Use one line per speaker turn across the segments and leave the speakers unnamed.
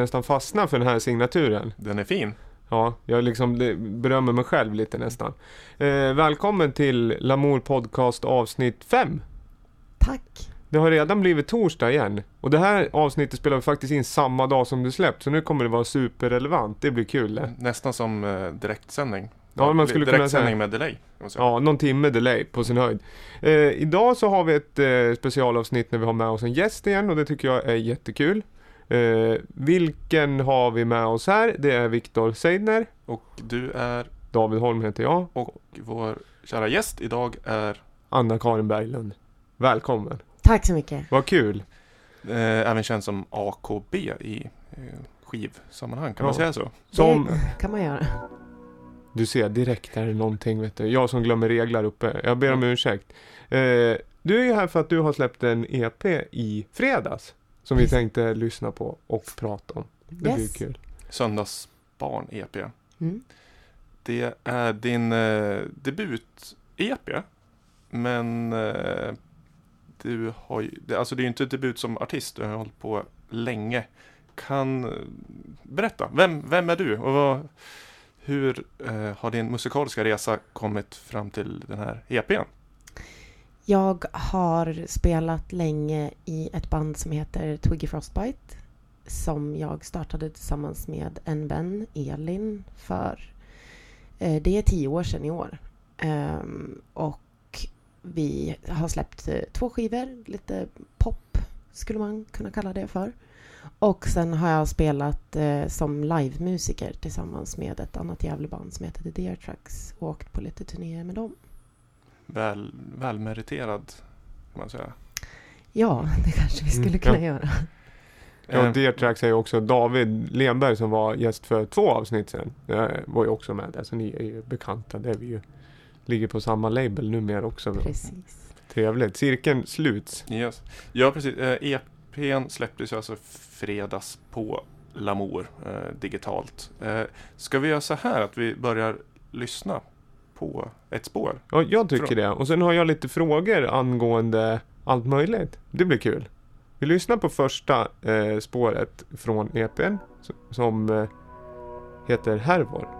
Nästan fastna för den här signaturen.
Den är fin.
Ja, jag liksom berömmer mig själv lite nästan. Eh, välkommen till Lamour Podcast avsnitt 5.
Tack.
Det har redan blivit torsdag igen. Och det här avsnittet spelar vi faktiskt in samma dag som det släpps. Så nu kommer det vara superrelevant. Det blir kul.
Nästan som eh, direktsändning.
Ja, man skulle kunna
direktsändning
säga.
med delay.
Ja, någon timme delay på sin höjd. Eh, idag så har vi ett eh, specialavsnitt när vi har med oss en gäst igen och det tycker jag är jättekul. Eh, vilken har vi med oss här? Det är Viktor Seidner.
Och du är,
David Holm heter jag.
och vår kära gäst idag är
Anna-Karin Berglund. Välkommen.
Tack så mycket.
Vad kul.
eh, även känd som AKB i eh, skivsammanhang. Kan
Ja.
man säga så?
Som
Det kan man göra.
du ser direkt är det någonting vet du. Jag som glömmer regler uppe. Jag ber om ursäkt. Eh, du är ju här för att du har släppt en EP i fredags. Som vi tänkte lyssna på och prata om. Det blir
Yes.
kul.
Söndagsbarn EP.
Mm.
Det är din eh, debut-EP. Men eh, du har ju, det, alltså det är ju inte debut som artist. Du har hållit på länge. Kan eh, berätta, vem, vem är du? Och vad, hur eh, har din musikaliska resa kommit fram till den här EPn?
Jag har spelat länge i ett band som heter Twiggy Frostbite. Som jag startade tillsammans med en vän, Elin, för eh, det är tio år sedan i år. Ehm, och vi har släppt eh, två skivor, lite pop skulle man kunna kalla det för. Och sen har jag spelat eh, som livemusiker tillsammans med ett annat Gävleband som heter The Deer Trucks och åkt på lite turnéer med dem.
Väl, välmeriterad kan man säga.
Ja, det kanske vi skulle
Mm,
kunna
ja.
göra.
Ja,
Eh,
Dear Tracks är ju också David Lenberg som var gäst för två avsnitt sedan. Jag var ju också med där, så ni är ju bekanta. Det är vi ju. Ligger på samma label numera också.
Precis.
Trevligt. Cirkeln sluts.
Yes. Ja, precis. Eh, EPn släpptes ju alltså fredags på Lamour eh, digitalt. Eh, ska vi göra så här att vi börjar lyssna på ett spår?
Ja, jag tycker
Från-
det. Och sen har jag lite frågor angående allt möjligt. Det blir kul. Vi lyssnar på första eh, spåret från EPn som eh, heter Härvor.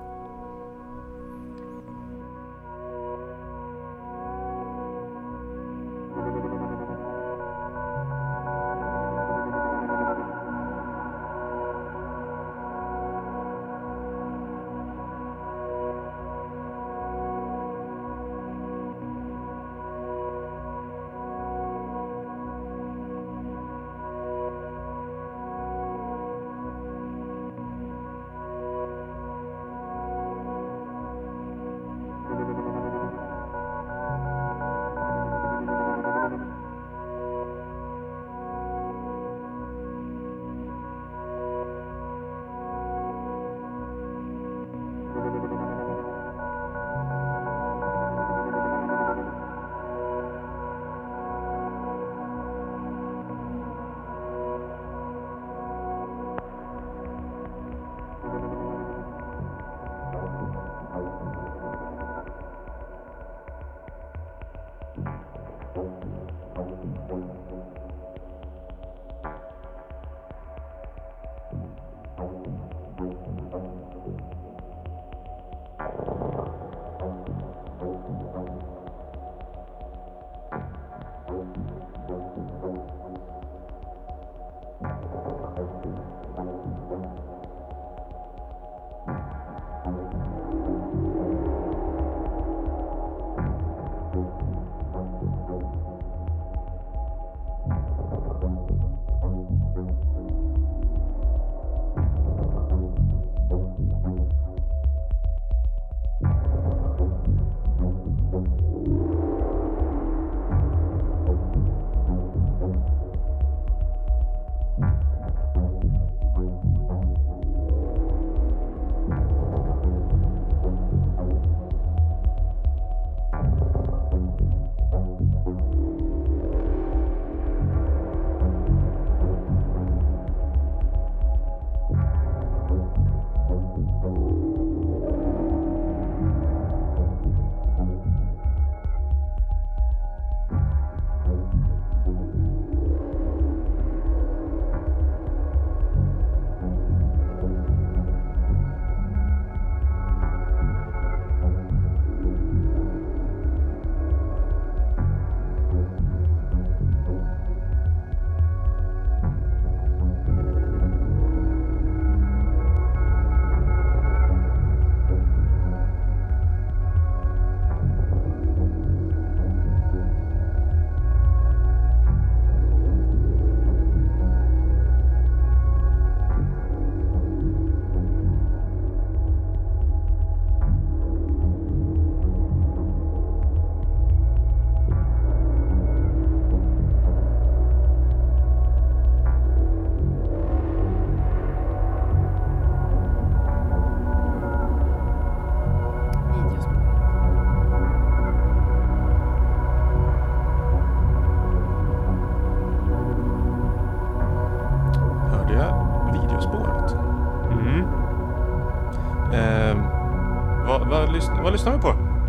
Vad, lyssn- vad lyssnar vi på?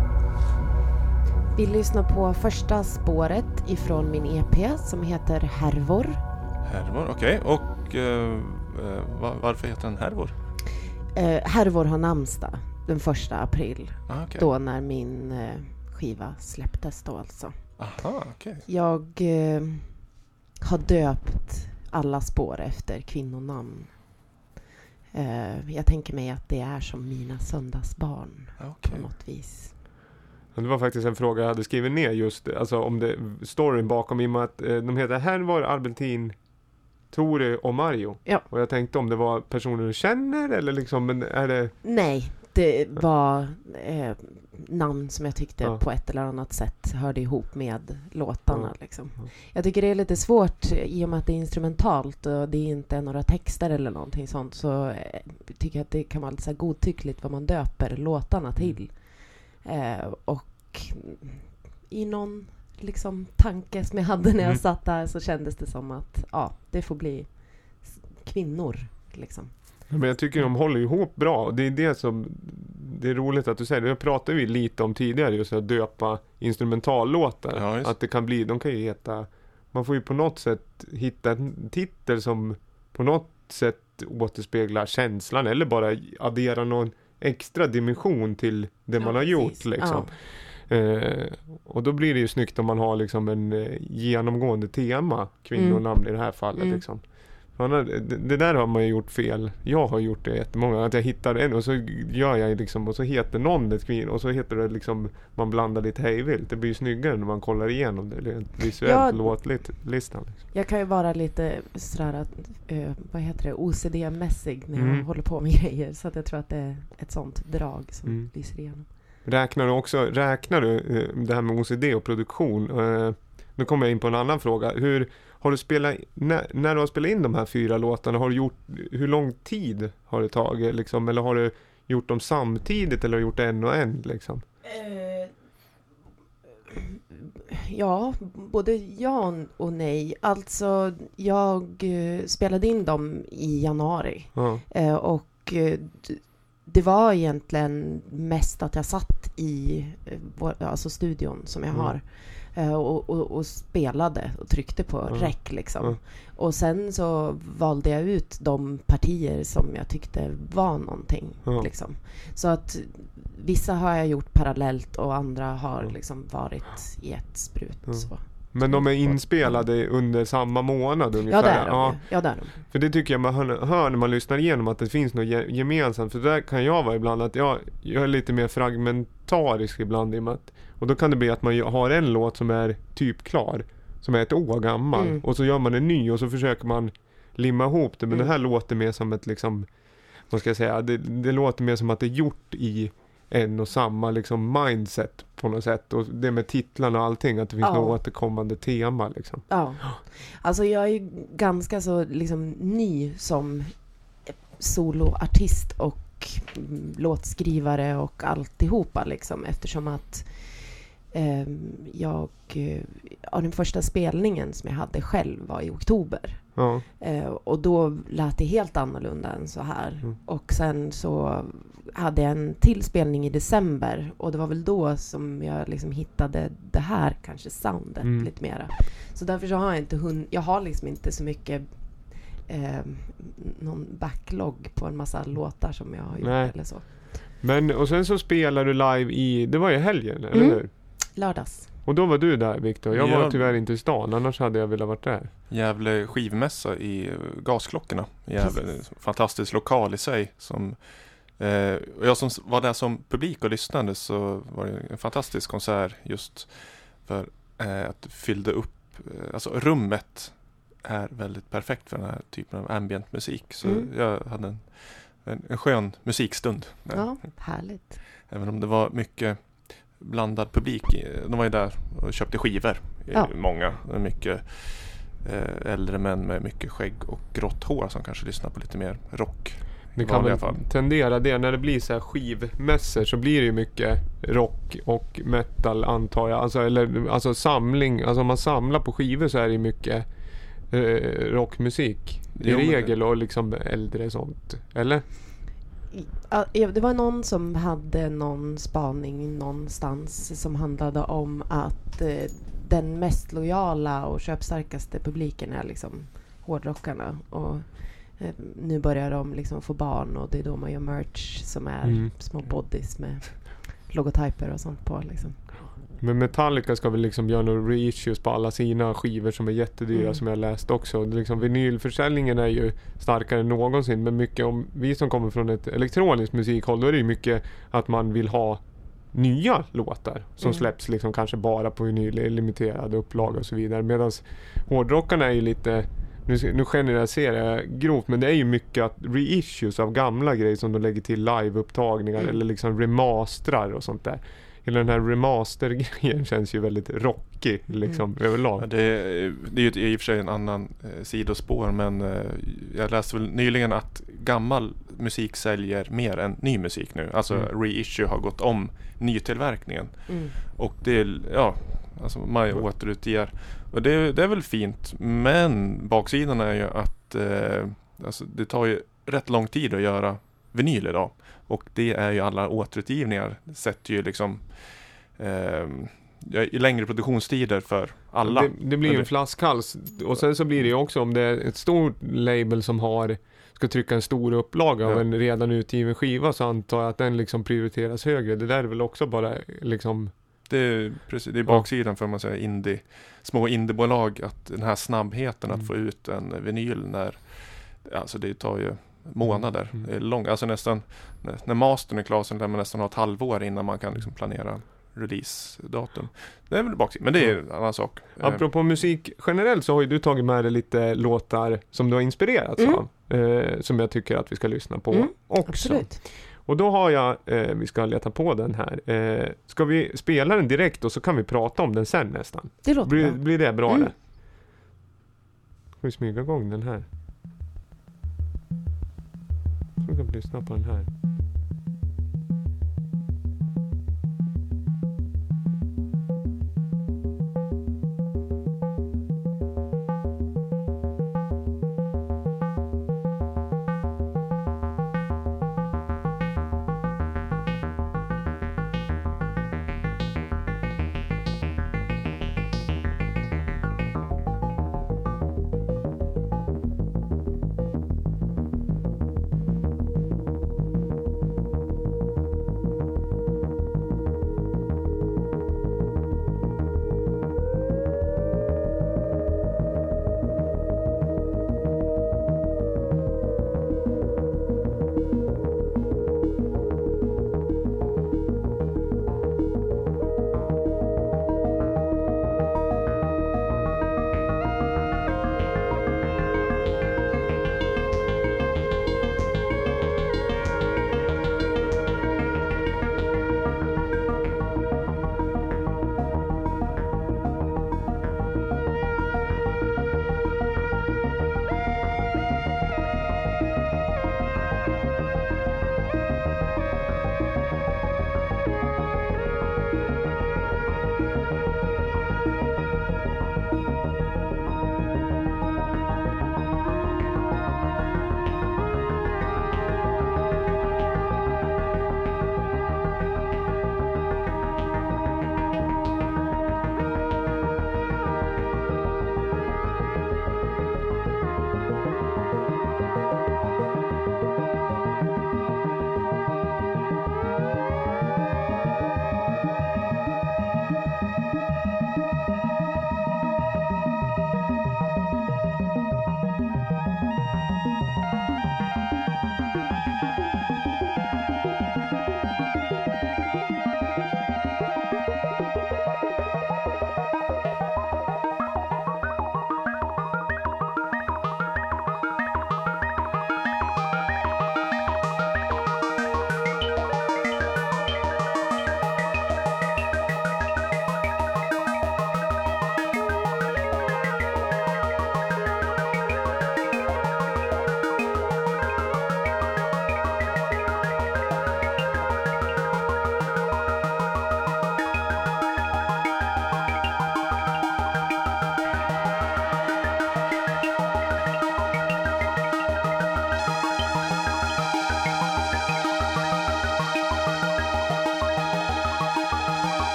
Vi lyssnar på första spåret ifrån min EP som heter Härvor.
Härvor, okej. Och eh, eh, va- varför heter den Härvor?
Eh, Härvor har namnsdag den första april.
Ah, okej.
Då när min eh, skiva släpptes då alltså.
Aha, okej.
Jag eh, har döpt alla spår efter kvinnonamn. Eh, jag tänker mig att det är som mina söndagsbarn
Ah,
på något vis.
Det var faktiskt en fråga jag hade skrivit ner just, alltså om det, storyn bakom i och med att eh, de heter Hervor, Albertin, Tore och Mario.
Ja.
Och jag tänkte om det var personer du känner eller liksom, men är det...
Nej, det var eh, namn som jag tyckte
Ja.
på ett eller annat sätt hörde ihop med låtarna.
Ja.
Liksom.
Ja.
Jag tycker det är lite svårt i och med att det är instrumentalt och det inte är några texter eller någonting sånt så eh, tycker jag att det kan vara lite så godtyckligt vad man döper låtarna till. Eh, och i någon liksom, tanke som jag hade när jag
Mm.
satt där så kändes det som att ja, det får bli kvinnor. Liksom.
Ja, Men jag tycker de håller ihop bra och det är det som det är roligt att du säger det. Det pratade vi lite om tidigare just att döpa instrumentallåtar.
Ja,
att det kan bli, de kan ju heta, man får ju på något sätt hitta en titel som på något sätt återspeglar känslan eller bara addera någon extra dimension till det man har gjort
precis.
liksom. Eh, och då blir det ju snyggt om man har liksom en eh, genomgående tema, kvinnonamn i det här fallet.
Mm.
Liksom. Annars- det, där har man ju gjort fel. Jag har gjort det jättemånga. Att jag hittar en och så gör jag liksom och så heter någon ett kvinno och så heter det liksom man blandar lite hejvilt. Det blir ju snyggare när man kollar igenom det rent visuellt
Ja.
låtlistan. Liksom.
Jag kan ju vara lite sådär, att, eh, vad heter det, OCD-mässig när jag
Mm.
håller på med grejer. Så att jag tror att det är ett sånt drag som
Mm.
lyser igenom.
Räknar du också, räknar du eh, det här med OCD och produktion? Eh, nu kommer jag in på en annan fråga. Hur har du spelat, när, när du har spelat in de här fyra låtarna, har du gjort, hur lång tid har det tagit liksom? Eller har du gjort dem samtidigt eller har du gjort en och en liksom?
Ja, både ja och nej. Alltså, jag eh, spelade in dem i januari.
Ja.
Eh, och eh, det var egentligen mest att jag satt i eh, alltså studion som jag
Mm.
har eh, och, och, och spelade och tryckte på
Ja.
rec liksom.
Ja.
Och sen så valde jag ut de partier som jag tyckte var någonting.
Ja.
Liksom. Så att vissa har jag gjort parallellt och andra har
Ja.
liksom varit i ett sprut.
Ja.
Så.
Men de är inspelade under samma månad ungefär?
Ja, det är de. ju. Ja, det är de.
För det tycker jag man hör, hör när man lyssnar igenom att det finns något ge- gemensamt. För där kan jag vara ibland att jag, jag är lite mer fragmentarisk ibland i och med att, Och då kan det bli att man har en låt som är typ klar. Som är ett år gammal.
Mm.
Och så gör man en ny och så försöker man limma ihop det. Men
Mm.
det här låter mer som ett liksom, vad ska jag säga, det, det låter mer som att det är gjort i en och samma liksom mindset på något sätt. Och det med titlarna och allting, att det finns
Ja.
något återkommande tema liksom.
Ja. Alltså jag är ju ganska så liksom ny som soloartist och låtskrivare och alltihopa liksom eftersom att jag, eh, ja, den första spelningen som jag hade själv var i oktober.
Ja,
Eh, och då lät det helt annorlunda än så här.
Mm.
Och sen så hade jag en till spelning i december och det var väl då som jag liksom hittade det här kanske soundet
Mm.
lite mera. Så därför så har jag inte hund, jag har liksom inte så mycket eh, någon backlog på en massa låtar som jag har gjort
Nej.
eller så.
Men och sen så spelar du live i, det var i helgen, eller
Mm.
hur?
Lördags.
Och då var du där Viktor. Jag
Ja.
var tyvärr inte i stan, annars hade jag velat varit där.
Gävle skivmässa i Gasklockorna. Gävle. Fantastisk lokal i sig. Som, eh, och jag som var där som publik och lyssnade så var det en fantastisk konsert just för eh, att fyllde upp, eh, alltså rummet är väldigt perfekt för den här typen av ambient musik. Så
Mm.
jag hade en, en, en skön musikstund. där.
Ja, härligt.
Även om det var mycket blandad publik. De var ju där och köpte skivor.
Ja.
Många. Mycket eh, äldre män med mycket skägg och grått hår som kanske lyssnar på lite mer rock.
Det kan väl
fall.
tendera det. När det blir så här skivmässor så blir det ju mycket rock och metal antar jag. Alltså, eller, alltså samling. Alltså om man samlar på skivor så är det ju mycket eh, rockmusik. i
Jo,
regel och liksom äldre sånt. Eller?
Det var någon som hade någon spaning någonstans som handlade om att eh, den mest lojala och köpstarkaste publiken är liksom hårdrockarna. Och eh, nu börjar de liksom få barn och det är då man gör merch som är
Mm.
små bodies med logotyper och sånt på. Liksom.
Men Metallica ska väl liksom göra några reissues på alla sina skivor som är jättedyra
Mm.
som jag läst också. Liksom, vinylförsäljningen är ju starkare än någonsin men mycket om vi som kommer från ett elektroniskt musikhåll då är det ju mycket att man vill ha nya låtar som
Mm.
släpps liksom kanske bara på vinyl i limiterad upplaga och så vidare. Medan hårdrockarna är ju lite nu, nu generaliserar jag grovt men det är ju mycket att reissues av gamla grejer som de lägger till liveupptagningar
Mm.
eller liksom remastrar och sånt där. Hela den här remaster-grejen känns ju väldigt rockig liksom
Ja,
överlag.
det, är- det är ju i och för sig en annan eh, sidospår men eh, jag läste väl nyligen att gammal musik säljer mer än ny musik nu. Alltså
Mm.
reissue har gått om nytillverkningen.
Mm.
Och det är, ja, alltså man
Mm.
återutger. Och det, det är väl fint. Men baksidan är ju att eh, alltså det tar ju rätt lång tid att göra vinyl idag. Och det är ju alla återutgivningar. Sätter ju liksom eh, ja, längre produktionstider för alla.
Det, det blir ju en flaskhals. Och sen så blir det ju också om det är ett stort label som har ska trycka en stor upplaga av
Ja.
en redan utgiven skiva så antar jag att den liksom prioriteras högre. Det där är väl också bara liksom
Det är, precis, det är baksidan för man säger indie, små indiebolag att den här snabbheten
Mm.
att få ut en vinyl när Alltså det tar ju månader.
Mm.
Det är lång, alltså nästan när, när mastern är klar så lär man nästan ha ett halvår innan man kan liksom planera releasedatum. Det är väl baksidan, men det är en annan sak. Eh,
Apropå musik generellt så har ju du tagit med dig lite låtar som du har inspirerats
Mm.
av. Eh, som jag tycker att vi ska lyssna på
Mm,
också.
Absolut.
Och då har jag, eh, vi ska leta på den här. Eh, ska vi spela den direkt och så kan vi prata om den sen nästan?
Det låter
Blir,
bra.
blir det bra
Mm.
det? Ska vi smyga igång den här? Så vi kan lyssna på den här.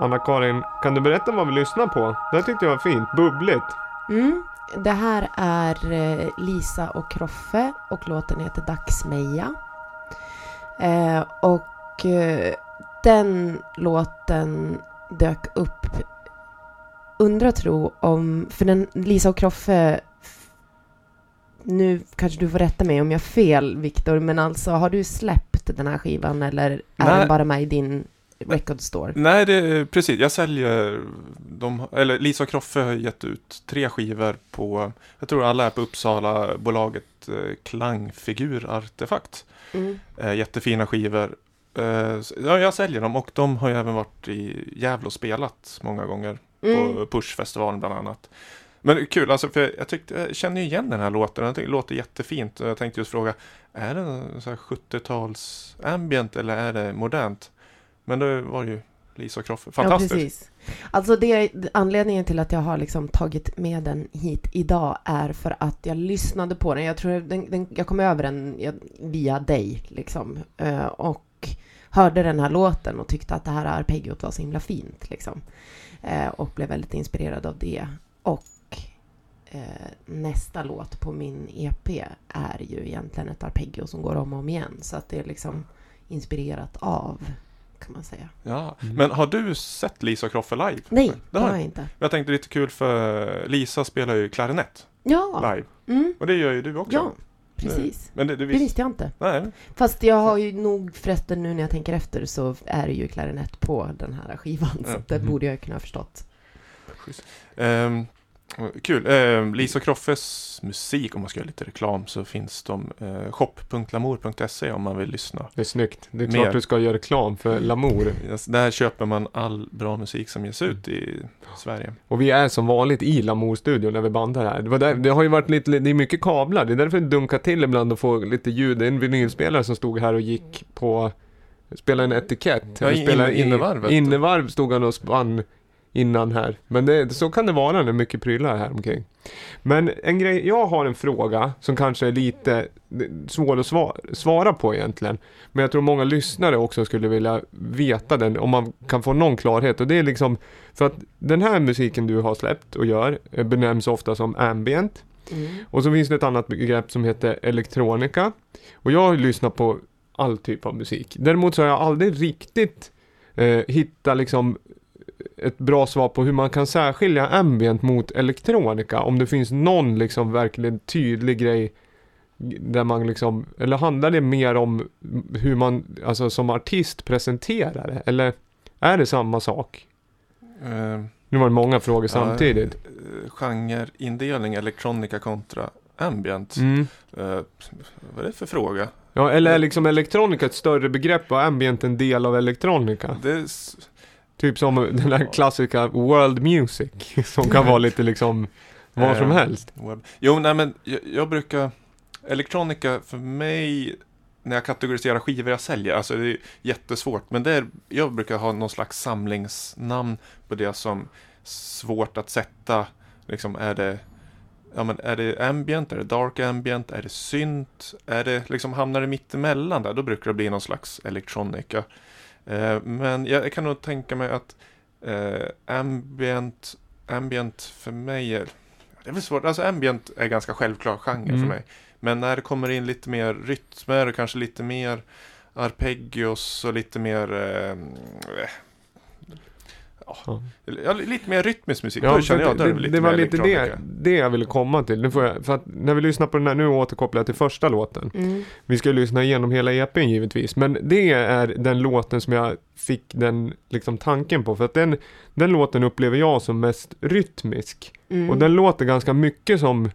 Anna-Karin, kan du berätta vad vi lyssnar på? Det tyckte jag var fint, bubbligt.
Mm. Det här är eh, Lisa och Kroffe och låten heter Dagsmeja. Eh, och eh, den låten dök upp, undrar tro om, för den Lisa och Kroffe nu kanske du får rätta mig om jag har fel, Viktor, men alltså har du släppt den här skivan eller är
Nej.
den bara med i din record store?
Nej, det precis. Jag säljer, de, eller Lisa och Kroffe har gett ut tre skivor på, jag tror alla är på Uppsala bolaget eh, Klangfigur Artefakt.
Mm.
Eh, jättefina skivor. Eh, ja, jag säljer dem och de har ju även varit i Gävle och spelat många gånger.
Mm.
På Pushfestivalen bland annat. Men kul, alltså för jag, tyckte, jag känner ju igen den här låten. Det låter jättefint. Jag tänkte just fråga, är det en så här 70-tals ambient eller är det modernt? Men det var ju Lisa och Kroffe. Fantastiskt.
Ja, precis. Alltså det, anledningen till att jag har liksom tagit med den hit idag är för att jag lyssnade på den. Jag tror den, den, jag kom över den via dig liksom. Eh, och hörde den här låten och tyckte att det här arpeggiot var så himla fint liksom. Eh, och blev väldigt inspirerad av det. Och eh, nästa låt på min EP är ju egentligen ett arpeggio som går om och om igen. Så att det är liksom inspirerat av, kan man säga.
Ja.
Mm.
Men har du sett Lisa Kroffe live?
Nej,
Det
det
har jag.
inte.
Jag tänkte lite kul för Lisa spelar ju klarinett
Ja,
live.
mm,
Och det gör ju du också.
ja precis.
Men det, du
Det
visste?
jag inte.
Nej.
Fast jag har ju nog förresten nu när jag tänker efter så är det ju klarinett på den här skivan. Så
Ja.
att det
Mhm.
borde jag kunna ha förstått.
Ehm, kul. Ehm, Lisa och Kroffes musik, om man ska göra lite reklam, så finns de eh, shop.lamour.se om man vill lyssna.
Det är snyggt. Det är
Mer.
klart du ska göra reklam för Lamour.
Yes, Där köper man all bra musik som ges ut i Sverige.
Och vi är som vanligt i Lamour-studion när vi bandar här. Det, där, det har ju varit lite, det är mycket kablar. Det är därför det dunkar till ibland och får lite ljud. Det är en vinylspelare som stod här och gick på, spelade en etikett.
Ja, in- innevarvet.
Innevarv stod han och spann innan här. Men det, så kan det vara när det är mycket prylar här omkring. Men en grej, jag har en fråga som kanske är lite svår att svara, svara på egentligen. Men jag tror många lyssnare också skulle vilja veta den, om man kan få någon klarhet. Och det är liksom, för att den här musiken du har släppt och gör eh, benämns ofta som ambient.
Mm.
Och så finns det ett annat begrepp som heter elektronika. Och jag har lyssnat på all typ av musik. Däremot så har jag aldrig riktigt eh, hittat liksom ett bra svar på hur man kan särskilja ambient mot elektronika. Om det finns någon liksom verkligen tydlig grej där man liksom, eller handlar det mer om hur man, alltså som artist presenterar det? Eller är det samma sak?
Ehm,
Nu var det många frågor samtidigt.
eh, Genreindelning, elektronika kontra ambient.
Mm.
Eh, vad är det för fråga?
Ja, eller är liksom elektronika ett större begrepp och ambient en del av elektronika?
Det
Typ som den där klassiska world music som kan vara lite liksom vad som
Eh,
helst.
Jo, nej men jag, jag brukar... Elektronika för mig, när jag kategoriserar skivor jag säljer, alltså det är jättesvårt. Men det är, jag brukar ha någon slags samlingsnamn på det som svårt att sätta. Liksom är det... Ja men är det ambient, är det dark ambient, är det synt? Är det liksom hamnar det mittemellan där, då brukar det bli någon slags elektronika. Eh, men jag, kan nog tänka mig att eh, ambient, ambient för mig är det är väl svårt. Alltså ambient är ganska självklar genre
Mm.
för mig. Men när det kommer in lite mer rytmer och kanske lite mer arpeggios och lite mer eh,
Ja.
ja, lite mer rytmisk musik.
Ja,
då känner jag
det, det,
lite
det var lite det, det jag ville komma till. Nu får jag, för att när vi lyssnar på den här, nu återkopplar jag till första låten.
Mm.
Vi ska ju lyssna igenom hela EPn givetvis, men det är den låten som jag fick den liksom tanken på. För att den, den låten upplever jag som mest rytmisk.
Mm.
Och den låter ganska mycket som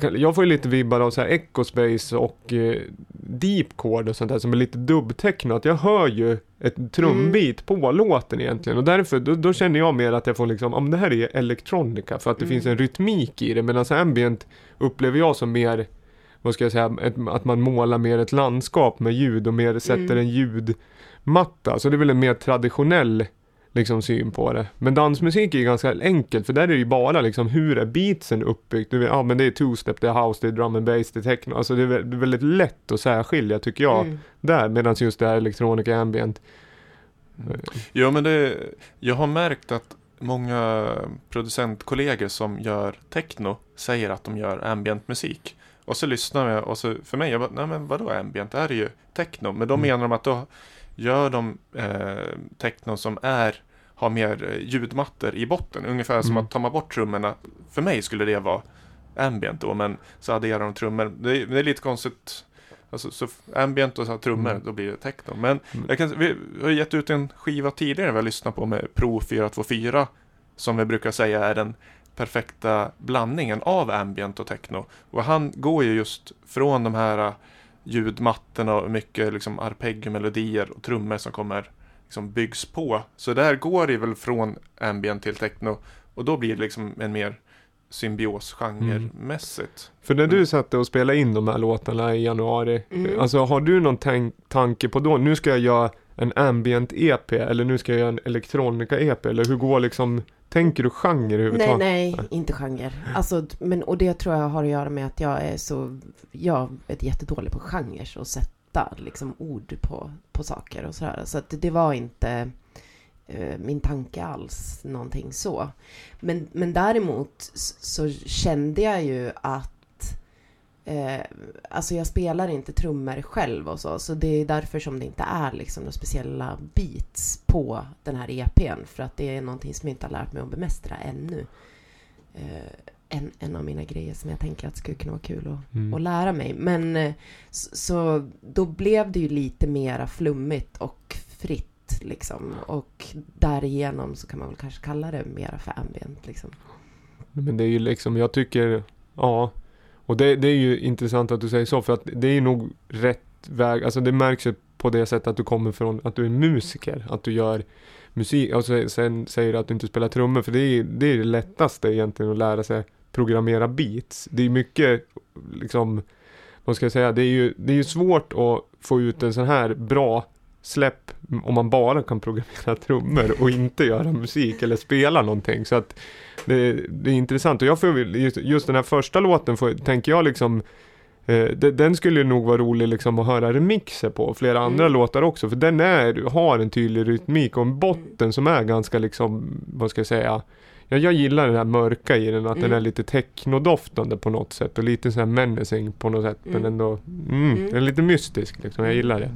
jag får ju lite vibbar av så här Echo Space och eh, Deep Chord och sånt där som är lite dubbtecknat. Jag hör ju ett trumbit på låten egentligen och därför då, då känner jag mer att jag får liksom, om det här är elektronika för att det
Mm.
finns en rytmik i det medan ambient upplever jag som mer vad ska jag säga, ett, att man målar mer ett landskap med ljud och mer sätter
Mm.
en ljudmatta. Så det är väl en mer traditionell liksom syn på det. Men dansmusik är ju ganska enkelt för där är det ju bara liksom hur är beatsen uppbyggt? Du vet, Ja men det är two-step, det är house, det är drum and bass, det är techno. Alltså det är väldigt lätt att särskilja tycker jag
Mm.
där. Medan just det här elektronika ambient
Mm. Jo, men det, jag har märkt att många producentkollegor som gör techno säger att de gör ambient musik. Och så lyssnar jag och så för mig, jag bara, nej men vadå ambient? Det här är ju techno. Men då
Mm.
menar de att då gör de eh, techno som är, har mer eh, ljudmattor i botten. Ungefär som
Mm.
att tar man bort trummorna. För mig skulle det vara ambient då, men så adderar de trummor. Det är, det är lite konstigt. Alltså, så ambient och så trummor,
Mm.
då blir det techno. Men
Mm.
jag kan, vi har gett ut en skiva tidigare vi har lyssnat på med Pro 424 som vi brukar säga är den perfekta blandningen av ambient och techno. Och han går ju just från de här ljudmattorna och mycket liksom arpeggiomelodier och trummor som kommer liksom byggs på. Så där går det väl från ambient till techno och då blir det liksom en mer symbios genremässigt.
För när du
Mm.
satte och spelade in de här låtarna i januari,
Mm.
alltså har du någon tank, tanke på då, nu ska jag göra en ambient EP eller nu ska jag göra en elektronika EP eller hur går liksom, tänker du genre
Nej,
överhuvudtaget?
nej, inte genre. Alltså, men, och det tror jag har att göra med att jag är så, jag är jättedålig på genrer och sätta liksom ord på, på saker och sådär. Så att det var inte eh, min tanke alls, någonting så. Men, men däremot så kände jag ju att Eh, alltså jag spelar inte trummor själv och så, så det är därför som det inte är liksom några speciella beats på den här EPn, för att det är någonting som jag inte har lärt mig att bemästra ännu. Eh, en, en av mina grejer som jag tänker att skulle kunna vara kul att,
Mm.
att lära mig. Men eh, så, så då blev det ju lite mera flummigt och fritt liksom. Och därigenom så kan man väl kanske kalla det mera för ambient liksom.
Men det är ju liksom, jag tycker, ja. Och det, det är ju intressant att du säger så, för att det är nog rätt väg, alltså det märks ju på det sättet att du kommer från, att du är musiker, att du gör musik, och så, sen säger du att du inte spelar trummor, för det är det, är det lättaste egentligen att lära sig programmera beats. Det är mycket, liksom, vad ska jag säga, det är ju, det är ju svårt att få ut en sån här bra släpp om man bara kan programmera trummor och inte göra musik eller spela någonting. Så att det, det är intressant och jag får just, just den här första låten får, tänker jag liksom eh, de- den skulle nog vara rolig liksom att höra remixer på, och flera andra
Mm.
låtar också, för den är, har en tydlig rytmik och en botten som är ganska liksom, vad ska jag säga, ja, jag gillar det här mörka i den, att den
Mm.
är lite technodoftande på något sätt och lite så här menacing på något sätt, men
Mm.
ändå, mm,
Mm.
den är lite mystisk liksom, jag gillar det.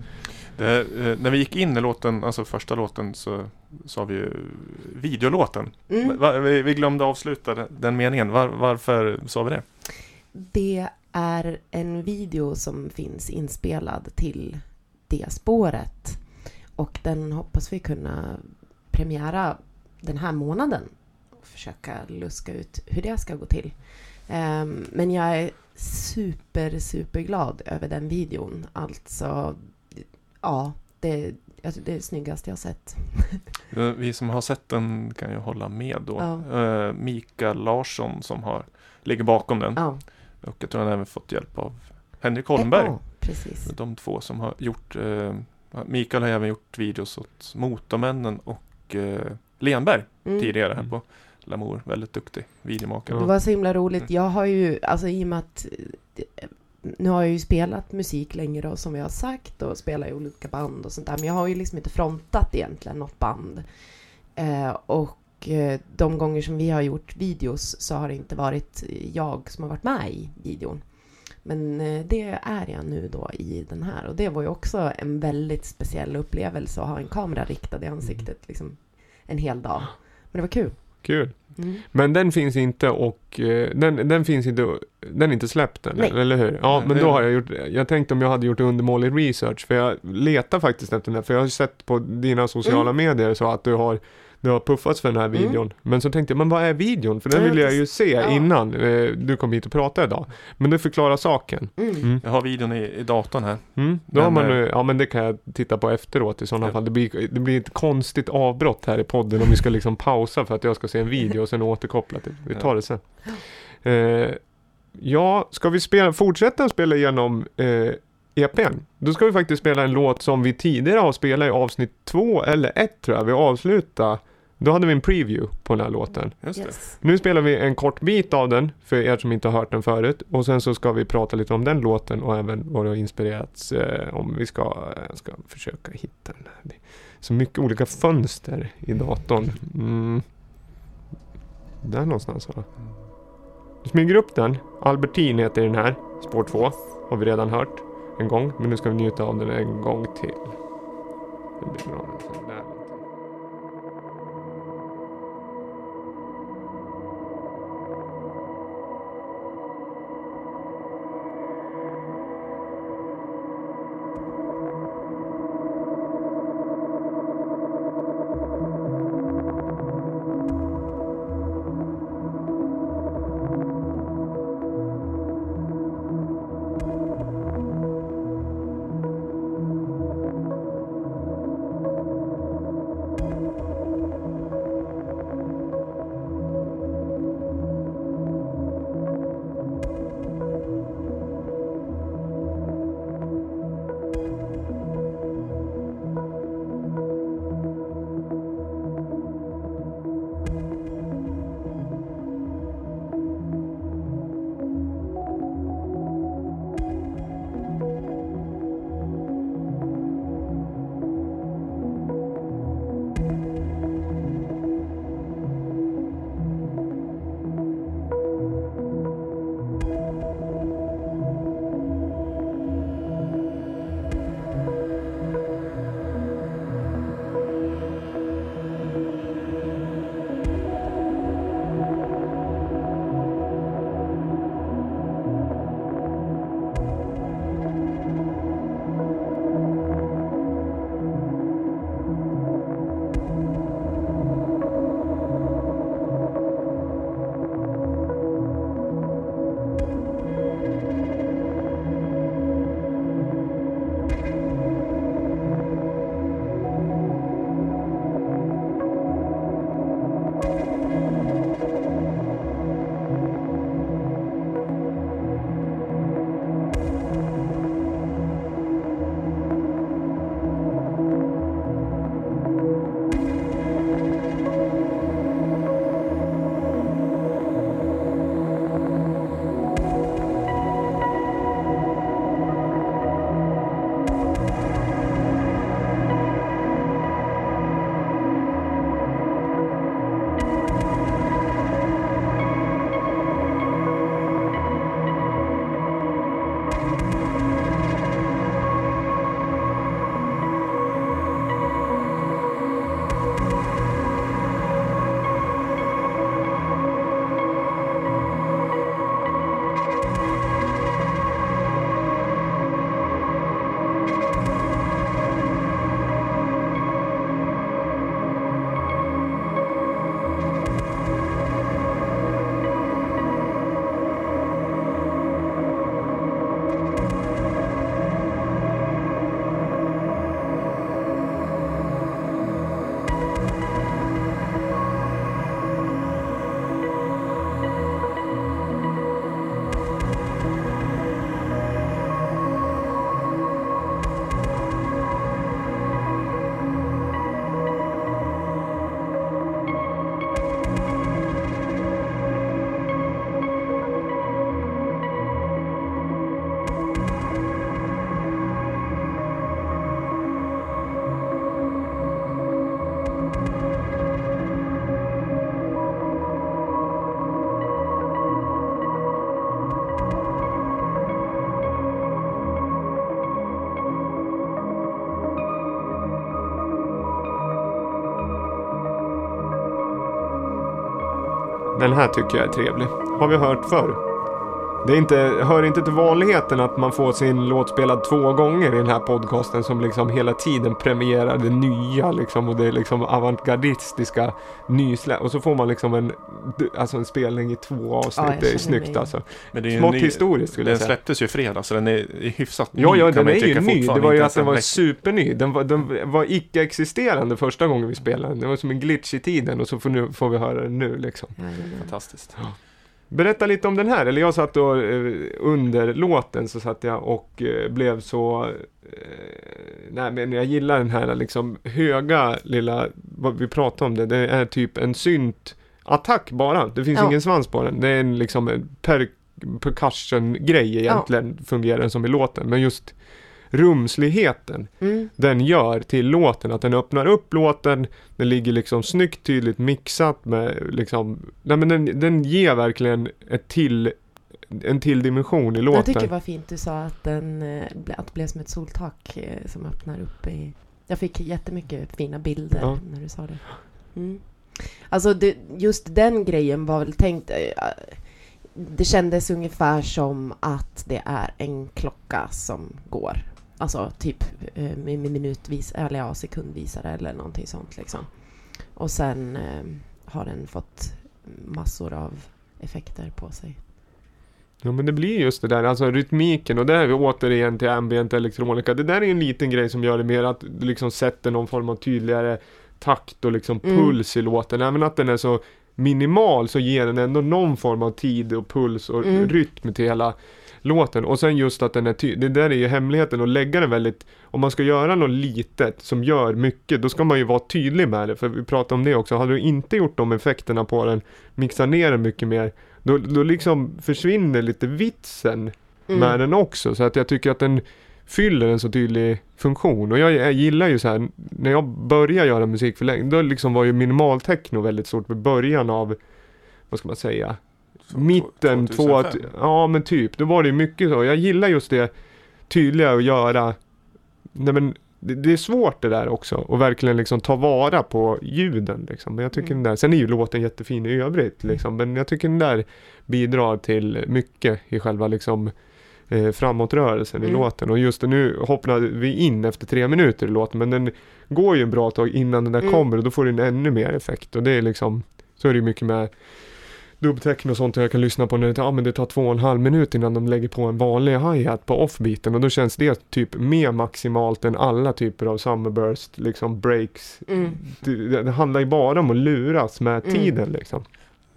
Det, eh, när vi gick in i låten, alltså första låten, så sa vi ju videolåten.
Mm.
Va, vi, vi glömde avsluta den, den meningen. Var, varför sa vi det?
Det är en video som finns inspelad till det spåret. Och den hoppas vi kunna premiära den här månaden. Och försöka luska ut hur det ska gå till. Ehm, men jag är super, super glad över den videon. Alltså, ja, det, alltså, det är det snyggaste jag sett.
Vi som har sett den kan ju hålla med då.
Ja.
Eh, Mikael Larsson som har, ligger bakom den.
Ja.
Och jag tror han har även fått hjälp av Henrik Holmberg.
Ja, precis.
De två som har gjort, eh, Mikael har även gjort videos åt Motormännen och eh, Lenberg
Mm.
tidigare här
Mm.
på Lamour. Väldigt duktig videomakare.
Det var så himla roligt. Jag har ju, alltså i och med att nu har jag ju spelat musik länge då som vi har sagt och spelar i olika band och sånt där. Men jag har ju liksom inte frontat egentligen något band. Eh, och eh, de gånger som vi har gjort videos så har det inte varit jag som har varit med i videon. Men eh, det är jag nu då i den här och det var ju också en väldigt speciell upplevelse att ha en kamera riktad i ansiktet liksom en hel dag. Men det var kul.
Kul.
Mm.
Men den finns inte och eh, den, den finns inte, den är inte släppt än,
Nej.
eller hur? Ja,
Nej,
men då har jag gjort, jag tänkte om jag hade gjort undermålig research, för jag letar faktiskt efter den här, för jag har ju sett på dina sociala
Mm.
medier så att du har du har puffats för den här
Mm.
videon. Men så tänkte jag, men vad är videon? För den
Ja,
vill jag
det-
ju se
ja.
innan eh, du kom hit och pratade idag. Men du förklarar saken.
Mm.
Mm.
Jag har videon i, i datorn här.
Mm. Då har
Men,
man,
eh,
eh, ja men det kan jag titta på efteråt i sådana
Ja.
fall. Det blir, det blir ett konstigt avbrott här i podden om vi ska liksom pausa för att jag ska se en video och sen återkoppla till. Vi tar det sen. Eh, ja, ska vi spela, fortsätta spela igenom eh, EPn? Då ska vi faktiskt spela en låt som vi tidigare har spelat i avsnitt två eller ett tror jag. Vi avslutade Då hade vi en preview på den här låten.
Just det.
Yes.
Nu spelar vi en kort bit av den för er som inte har hört den förut och sen så ska vi prata lite om den låten och även vad det har inspirerats eh, om vi ska, jag ska försöka hitta den. här. Det är så mycket olika fönster i datorn. Mm. Där någonstans va? Vi smyger upp den. Albertin heter den här. Spår 2 har vi redan hört en gång men nu ska vi njuta av den en gång till. Det blir bra. Där. Här tycker jag är trevlig. Har vi hört förr. Det är inte, hör inte till vanligheten att man får sin låt spelad två gånger i den här podcasten som liksom hela tiden premierar det nya liksom och det liksom avantgardistiska nysläpp. och så får man liksom en, alltså en spelning i två avsnitt.
Ja,
det är snyggt
mig-
alltså.
Men det är
Smått
ny-
historiskt skulle
Den
jag säga.
släpptes ju i fredags så den är hyfsat ny
Ja, ja, den är ju ny. Det var ju att den var superny. Den var, den var icke-existerande första gången vi spelade den. Det var som en glitch i tiden och så får, nu, får vi höra den nu liksom.
Jajamän.
Fantastiskt.
Berätta lite om den här, eller jag satt och eh, under låten så satt jag och eh, blev så eh, nej men jag gillar den här liksom höga lilla, vad vi pratar om det, det är typ en synt attack bara. Det finns
Ja.
ingen svans på den. Det är en liksom per, percussion-grej egentligen, fungerar den som i låten. Men just rumsligheten
Mm.
den gör till låten, att den öppnar upp låten, den ligger liksom snyggt tydligt mixat med liksom, nej men den, den ger verkligen ett till, en till dimension i låten.
Jag tycker det var fint du sa att, den, eh, att det blev som ett soltak eh, som öppnar upp i... Jag fick jättemycket fina bilder
Ja.
när du sa det. Mm. Alltså det, just den grejen var väl tänkt... Eh, det kändes ungefär som att det är en klocka som går. Alltså typ eh, med minutvis, eller ja, sekundvisare eller någonting sånt liksom. Och sen eh, har den fått massor av effekter på sig.
Ja men det blir just det där, alltså rytmiken och där är vi återigen till ambient elektronika. Det där är en liten grej som gör det mer att du liksom sätter någon form av tydligare takt och liksom
Mm.
puls i låten. Även att den är så minimal så ger den ändå någon form av tid och puls och
Mm.
rytm till hela låten. Och sen just att den är tydlig, det där är ju hemligheten att lägga den väldigt, om man ska göra något litet som gör mycket, då ska man ju vara tydlig med det. För vi pratade om det också, hade du inte gjort de effekterna på den, mixat ner den mycket mer, då, då liksom försvinner lite vitsen
Mm.
med den också. Så att jag tycker att den fyller en så tydlig funktion. Och jag, jag gillar ju så här, när jag började göra musik för länge, då liksom var ju minimaltechno väldigt stort med början av, vad ska man säga,
Så
mitten, två,
2005.
ja men typ, då var det ju mycket så. Jag gillar just det tydliga att göra, nej men det, det är svårt det där också och verkligen liksom ta vara på ljuden liksom. Men jag tycker
Mm.
den där, sen är ju låten jättefin i övrigt liksom, men jag tycker den där bidrar till mycket i själva liksom eh, framåtrörelsen i
Mm.
låten och just nu hoppade vi in efter tre minuter i låten men den går ju en bra tag innan den där
Mm.
kommer och då får den ännu mer effekt och det är liksom så är det ju mycket med dubbtechno och sånt jag kan lyssna på när det, ja, men det tar två och en halv minut innan de lägger på en vanlig hi-hat på offbeaten och då känns det typ mer maximalt än alla typer av summerburst, liksom breaks.
Mm.
Det, det handlar ju bara om att luras med
Mm.
tiden liksom.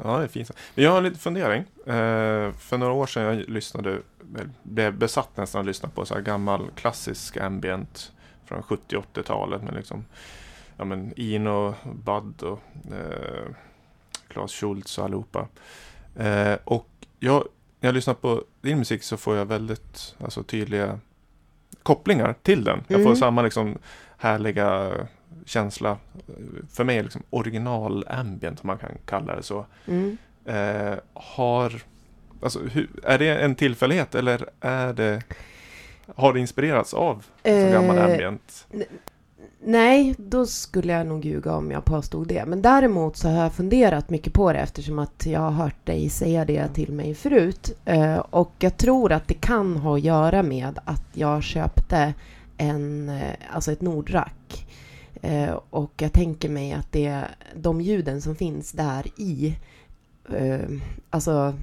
Ja, det är fint. Men jag har en liten fundering. Eh, för några år sedan jag lyssnade, eller blev besatt nästan att lyssna på så här gammal klassisk ambient från 70-80-talet med liksom ja, men Ino, Bud och eh, Claes Schultz och allihopa. Eh, och jag, när jag lyssnar på din musik så får jag väldigt alltså, tydliga kopplingar till den. Jag får
Mm.
samma liksom härliga känsla. För mig är liksom original ambient om man kan kalla det så.
Mm.
Eh, har, alltså, hur, är det en tillfällighet eller är det, har det inspirerats av så gammal
Eh,
ambient?
Nej, då skulle jag nog ljuga om jag påstod det. Men däremot så har jag funderat mycket på det eftersom att jag har hört dig säga det till mig förut. Eh, och jag tror att det kan ha att göra med att jag köpte en, eh, alltså ett Nordrack. Eh, och jag tänker mig att det, de ljuden som finns där i eh, alltså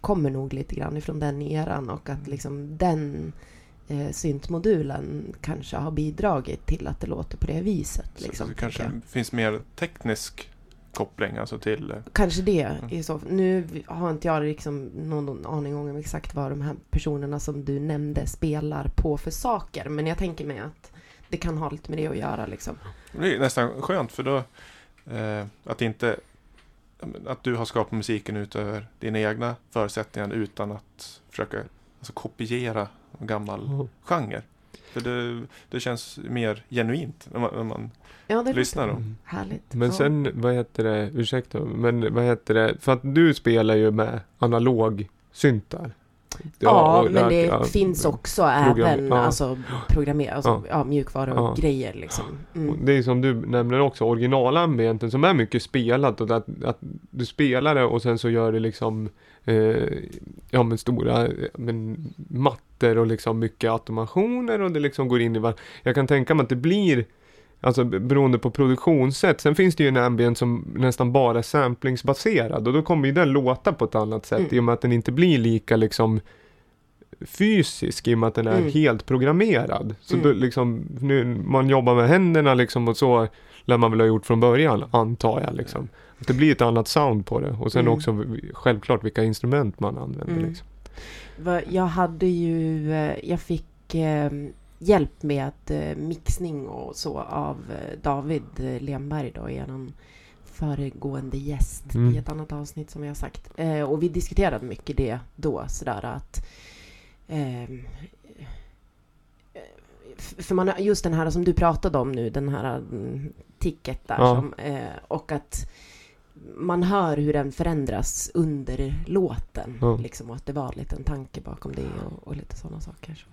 kommer nog lite grann ifrån den eran och att liksom den eh, syntmodulen kanske har bidragit till att det låter på det viset.
Så-
Liksom,
så det
tänker
kanske
jag.
finns mer teknisk koppling alltså till... eh,
Kanske det.
Mm.
I så, nu har inte jag liksom någon aning om exakt vad de här personerna som du nämnde spelar på för saker. Men jag tänker mig att det kan ha lite med det att göra. Liksom.
Det är nästan skönt för då eh, att inte att du har skapat musiken utöver dina egna förutsättningar utan att försöka alltså, kopiera en gammal genre. För det, det känns mer genuint när man, när man
Ja, det
lyssnar. Då.
Mm.
Härligt.
Men
ja.
sen, vad heter det, ursäkta, men vad heter det, för att du spelar ju med analog syntar.
Ja,
och
men det
ja,
finns också
program-
även
ja.
alltså, programmer, alltså,
Ja.
ja. mjukvara och
Ja.
grejer. Liksom.
Och
Mm.
Det är som du nämner också, originalambienten som är mycket spelat och att, att du spelar det och sen så gör det liksom eh, ja men stora men, mattor och liksom mycket automationer och det liksom går in i var. Jag kan tänka mig att det blir Alltså beroende på produktionssätt. Sen finns det ju en ambient som nästan bara är samplingsbaserad och då kommer ju den låta på ett annat sätt
Mm.
i och med att den inte blir lika liksom fysisk i och med att den är
Mm.
helt programmerad. Så
Mm.
då liksom, nu, man jobbar med händerna liksom och så lär man väl ha gjort från början, antar jag liksom. Att det blir ett annat sound på det och sen
Mm.
också självklart vilka instrument man använder
Mm.
liksom.
Jag hade ju, eh, jag fick eh, hjälp med eh, mixning och så av eh, David eh, Lemberg då, eran föregående gäst
Mm.
i ett annat avsnitt som vi har sagt. Eh, och vi diskuterade mycket det då, sådär att ehm, f- för man har just den här som du pratade om nu, den här mm, ticket där
Ja.
som, eh, och att man hör hur den förändras under låten.
Ja.
Liksom, och att det var lite en tanke bakom det och, och lite sådana saker. Så.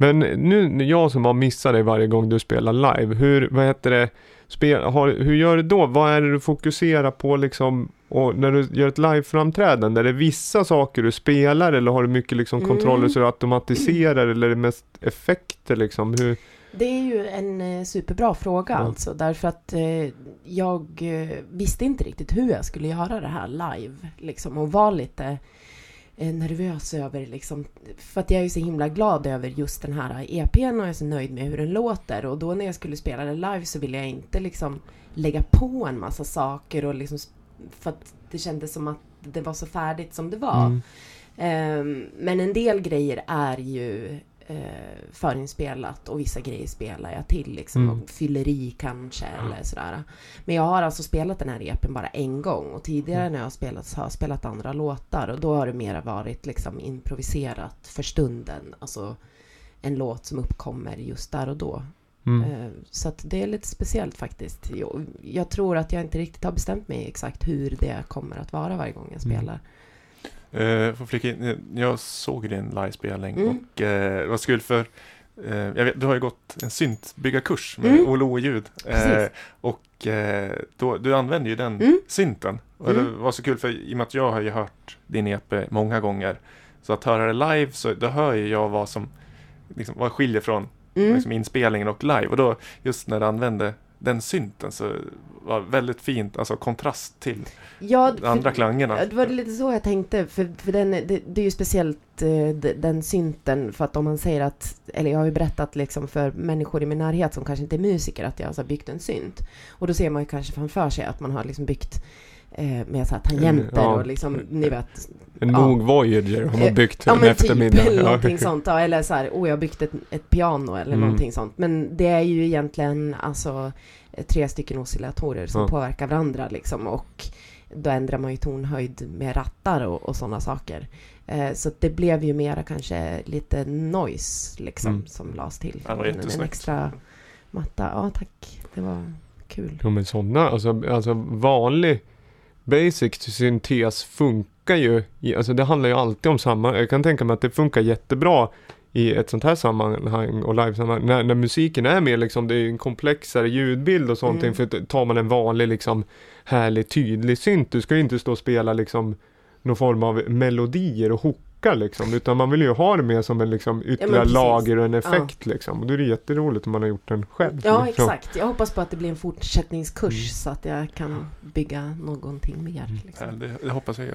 Men nu, jag som har missat dig varje gång du spelar live, hur, vad heter det, spel, har, hur gör du då? Vad är det du fokuserar på liksom, och när du gör ett liveframträdande? Är det vissa saker du spelar eller har du mycket liksom
Mm.
kontroller så du automatiserar eller är det mest effekter liksom? Hur,
Det är ju en eh, superbra fråga
Ja.
alltså. Därför att eh, jag eh, visste inte riktigt hur jag skulle göra det här live. Liksom, och var lite nervös över liksom. För att jag är ju så himla glad över just den här EPn och jag är så nöjd med hur den låter. Och då när jag skulle spela det live så ville jag inte liksom lägga på en massa saker och liksom för att det kändes som att det var så färdigt som det var.
Mm.
Ehm, men en del grejer är ju eh, förinspelat och vissa grejer spelar jag till liksom.
Mm.
Och fyller i kanske eller sådär. Men jag har alltså spelat den här EPn bara en gång och tidigare
Mm.
när jag har spelat så har jag spelat andra låtar och då har det mera varit liksom improviserat för stunden. Alltså en låt som uppkommer just där och då.
Mm.
Eh, Så att det är lite speciellt faktiskt. Jag, jag tror att jag inte riktigt har bestämt mig exakt hur det kommer att vara varje gång jag
Mm.
spelar.
Eh, får flika in, eh, jag såg din livespelning
Mm.
och eh, det var kul för jag vet, du har ju gått en syntbyggarkurs med
Mm.
Olle O-ljud.
Precis.
och då, du använder ju den
Mm.
synten. Och
Mm.
det var så kul för i och med att jag har ju hört din EP många gånger. Så att höra det live så då hör ju jag vad som liksom, vad skiljer från
Mm.
liksom, inspelningen och live. Och då just när du använde den synten så var väldigt fint, alltså kontrast till
Ja,
de andra
för,
klangerna.
det var lite så jag tänkte. För, för den, det, det är ju speciellt eh, den synten. För att om man säger att, eller jag har ju berättat liksom för människor i min närhet som kanske inte är musiker att jag alltså har byggt en synt. Och då ser man ju kanske framför sig att man har liksom byggt eh, med så här tangenter
Ja.
och liksom, ni vet.
En
Ja.
Moog Voyager har man
Eh,
byggt
Ja
en
men
eftermiddag.
typ, eller
Ja.
någonting sånt. Ja, eller så här, oh jag har byggt ett, ett piano eller
Mm.
någonting sånt. Men det är ju egentligen alltså tre stycken oscillatorer som
Ja.
påverkar varandra liksom. Och då ändrar man ju tonhöjd med rattar och, och sådana saker. Eh, så det blev ju mera kanske lite noise liksom
Mm.
som lades till.
Ja,
en, extra matta. Ja tack, det var kul.
Jo men sådana, alltså, alltså vanlig basic syntes funkar ju, i, alltså det handlar ju alltid om samma, jag kan tänka mig att det funkar jättebra i ett sånt här sammanhang och live-sammanhang, när, när musiken är mer liksom, det är en komplexare ljudbild och sånt,
Mm.
för tar man en vanlig liksom härlig tydlig synt, du ska ju inte stå och spela liksom någon form av melodier och hookar liksom, utan man vill ju ha det mer som en liksom ytterligare
precis.
lager och en effekt liksom, och då är det jätteroligt om man har gjort den själv.
Ja
liksom.
exakt. Jag hoppas på att det blir en fortsättningskurs
Mm.
så att jag kan bygga någonting mer.
Ja,
Liksom.
det, det hoppas jag.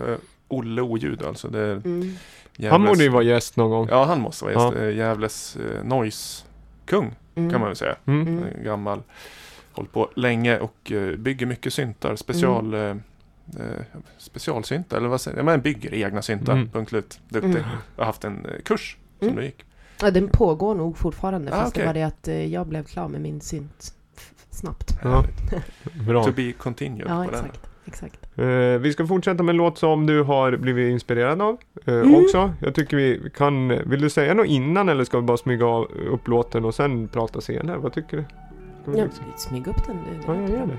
Eh, Olle O-ljud alltså. Det är
Mm.
Han borde ju vara gäst någon gång.
Ja, han måste vara gäst.
Ja.
Ja. Gävles eh, noise-kung
Mm.
kan man väl säga.
Mm.
Mm.
Eh, Gammal. Hållit på länge och eh, bygger mycket syntar. Special...
Mm.
Eh, eh, specialsyntar, eller vad säger jag? Men bygger egna syntar.
Mm.
Punkt slut. Duktig.
Mm.
Jag har haft en eh, kurs som
Mm.
du gick.
Ja, den pågår nog fortfarande
Ah,
fast det
okej.
var det att eh, jag blev klar med min synt snabbt.
Ja. Bra.
To be continued
Ja,
på den.
Exakt.
Eh, vi ska fortsätta med en låt som du har blivit inspirerad av eh,
Mm.
också. Jag tycker vi kan, vill du säga något innan eller ska vi bara smyga upp låten och sen prata senare? Vad tycker du?
Ja,
liksom-
smyg upp den. Det
Ja, jag gör det.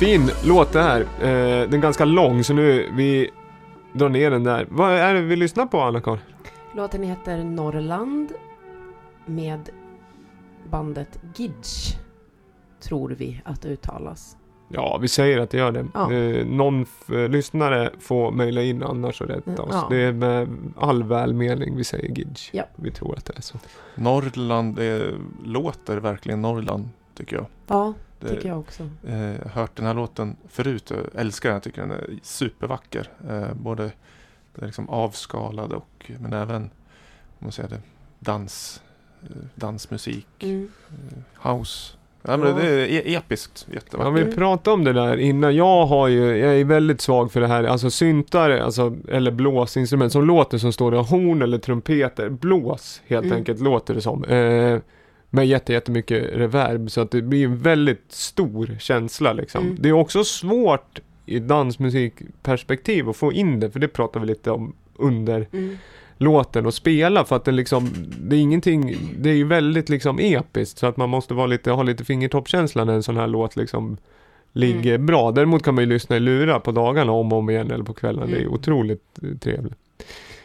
Fin låt det här. Eh, den är ganska lång så nu vi drar ner den där. Vad är det vi lyssnar på Anna-Karin?
Låten heter Norrland med bandet Gidge. Tror vi att det uttalas.
Ja, vi säger att det gör det.
Ja.
Eh, någon eh, lyssnare får mejla in annars och rätta oss.
Ja.
Det är med all välmening vi säger Gidge.
Ja.
Vi tror att det är så.
Norrland det låter verkligen Norrland, tycker jag.
Ja, tycker jag också.
Eh, hört den här låten förut. Jag älskar den. Jag tycker den är supervacker. Eh, både det är liksom avskalad och men även om man säger det, dans, eh, dansmusik,
Mm.
eh, house. Ja, men
Ja.
Det är e- episkt.
Ja,
Jättevackert.
vi pratade om det där innan. Jag har ju, jag är väldigt svag för det här, alltså syntare, alltså, eller blåsinstrument som låter som står det horn eller trumpeter. Blås helt
Mm.
enkelt låter det som. Eh, med jätte, jättemycket reverb så att det blir en väldigt stor känsla liksom.
Mm.
Det är också svårt i dansmusikperspektiv att få in det, för det pratar vi lite om under
Mm.
låten och spela för att det liksom, det är ingenting, det är ju väldigt liksom episkt så att man måste vara lite, ha lite fingertoppkänsla när en sån här låt liksom ligger bra. Däremot kan man ju lyssna i lurar på dagarna om och om igen eller på kvällarna. Det är
Mm.
otroligt eh, trevligt.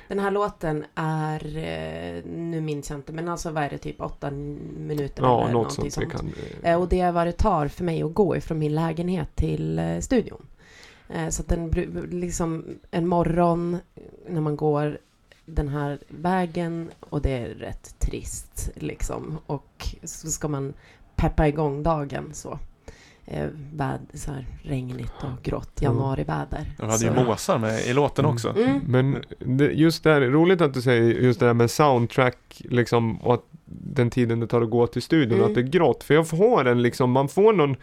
Den här låten är, eh, nu minns jag inte, men alltså vad är det, typ åtta minuter
Ja,
eller
något
någonting
sånt.
Sånt.
kan,
Eh, Och det är vad det tar för mig att gå ifrån min lägenhet till eh, studion. Eh, Så att den liksom en morgon när man går den här vägen och det är rätt trist liksom. Och så ska man peppa igång dagen så. Eh, väd, så här regnigt och grått januariväder.
Du hade
Så-
ju måsar med i låten
Mm.
också.
Mm.
Men det, just det här, roligt att du säger just det här med soundtrack liksom och att den tiden det tar att gå till studion
Mm.
och att det är grått. För jag får en liksom, man får någon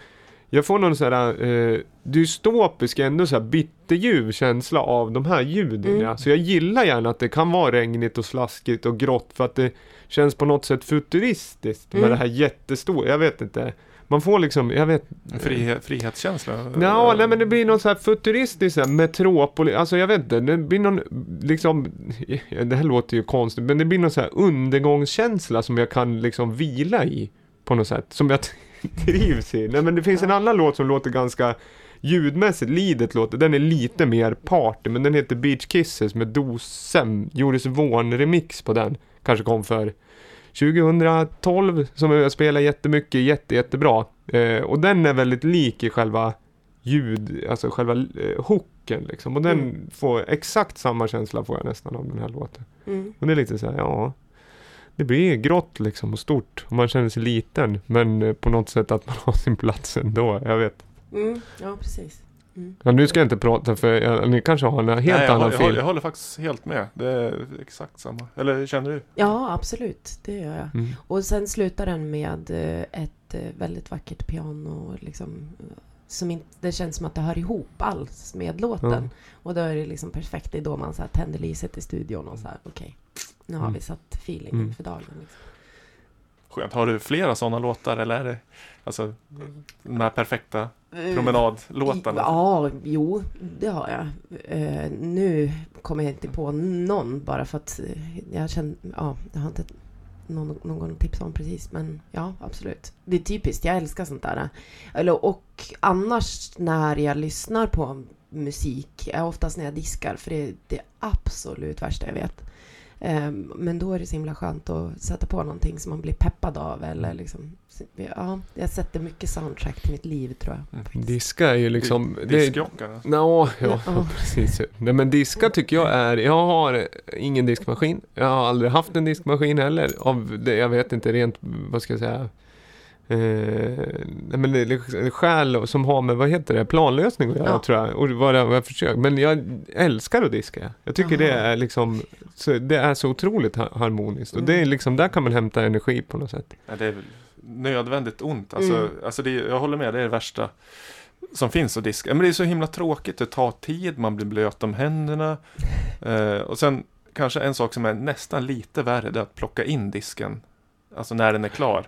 jag får någon sån här eh, dystopisk, ändå så här bitterljuv känsla av de här ljuden.
Mm.
Ja. Så jag gillar gärna att det kan vara regnigt och slaskigt och grått för att det känns på något sätt futuristiskt med
Mm.
det här jättestora, jag vet inte. Man får liksom, jag vet
En Frihet, frihetskänsla.
Ja, nej men det blir något så här futuristiskt, så här, metropoli, alltså jag vet inte, det blir någon, liksom, det här låter ju konstigt, men det blir någon så här undergångskänsla som jag kan liksom vila i, på något sätt, som jag trivs i. Nej men det finns en annan låt som låter ganska ljudmässigt, Lidet låter, den är lite mer party, men den heter Beach Kisses med Dosem, Joris Vorn remix på den, kanske kom för 2012 som jag spelar jättemycket, jätte, jättebra. Eh, och den är väldigt lik i själva ljud, alltså själva eh, hooken liksom. Och den
Mm.
får exakt samma känsla får jag nästan av den här låten.
Mm.
Och det är lite så här, ja. Det blir grått liksom och stort och man känner sig liten men eh, på något sätt att man har sin plats ändå, jag vet.
Mm. Ja, precis. Mm.
Men nu ska jag inte prata för jag, ni kanske har en helt
Nej, jag,
annan
jag, håller,
film.
jag håller faktiskt helt med. Det är exakt samma. Eller känner du?
Ja, absolut. Det gör jag.
Mm.
Och sen slutar den med eh, ett eh, väldigt vackert piano. Liksom, eh, som inte, det känns som att det hör ihop alls med låten.
Ja.
Och då är det liksom perfekt. Det är då man så här tänder lyset i studion och så här, okej. nu har
Mm.
vi satt feelingen
Mm.
för dagen. Liksom.
Skönt. Har du flera sådana låtar eller är det alltså de här perfekta promenadlåtarna?
Ja, jo, det har jag. Eh, nu kommer jag inte på någon bara för att eh, jag känner, ja, jag har inte någon, någon att tipsa om precis. Men ja, absolut. Det är typiskt, jag älskar sånt där. Eller, och annars när jag lyssnar på musik, är oftast när jag diskar, för det är det absolut värsta jag vet. Eh, Men då är det så himla skönt att sätta på någonting som man blir peppad av. Eller liksom, ja, jag sätter mycket soundtrack till mitt liv tror jag.
Mm.
faktiskt.
Diska är ju liksom...
Di-
det-
Diskjockarna?
Nå, ja,
Ja.
precis. Nej men diska tycker jag är, jag har ingen diskmaskin. Jag har aldrig haft en diskmaskin heller. Av det, jag vet inte rent, vad ska jag säga. Eh, men det är skäl som har med, vad heter det, planlösning att göra
Ja.
tror jag. Och vad jag har försökt. Men jag älskar att diska. Jag tycker det
Aha.
är liksom, så, det är så otroligt ha- harmoniskt. Och det är
Mm.
liksom, där kan man hämta energi på något sätt.
Ja, det är nödvändigt ont. Alltså,
Mm.
alltså det, jag håller med, det är det värsta som finns att diska. Men det är så himla tråkigt, det tar tid, man blir blöt om händerna. Eh, och sen kanske en sak som är nästan lite värre, det är att plocka in disken. Alltså när den är klar.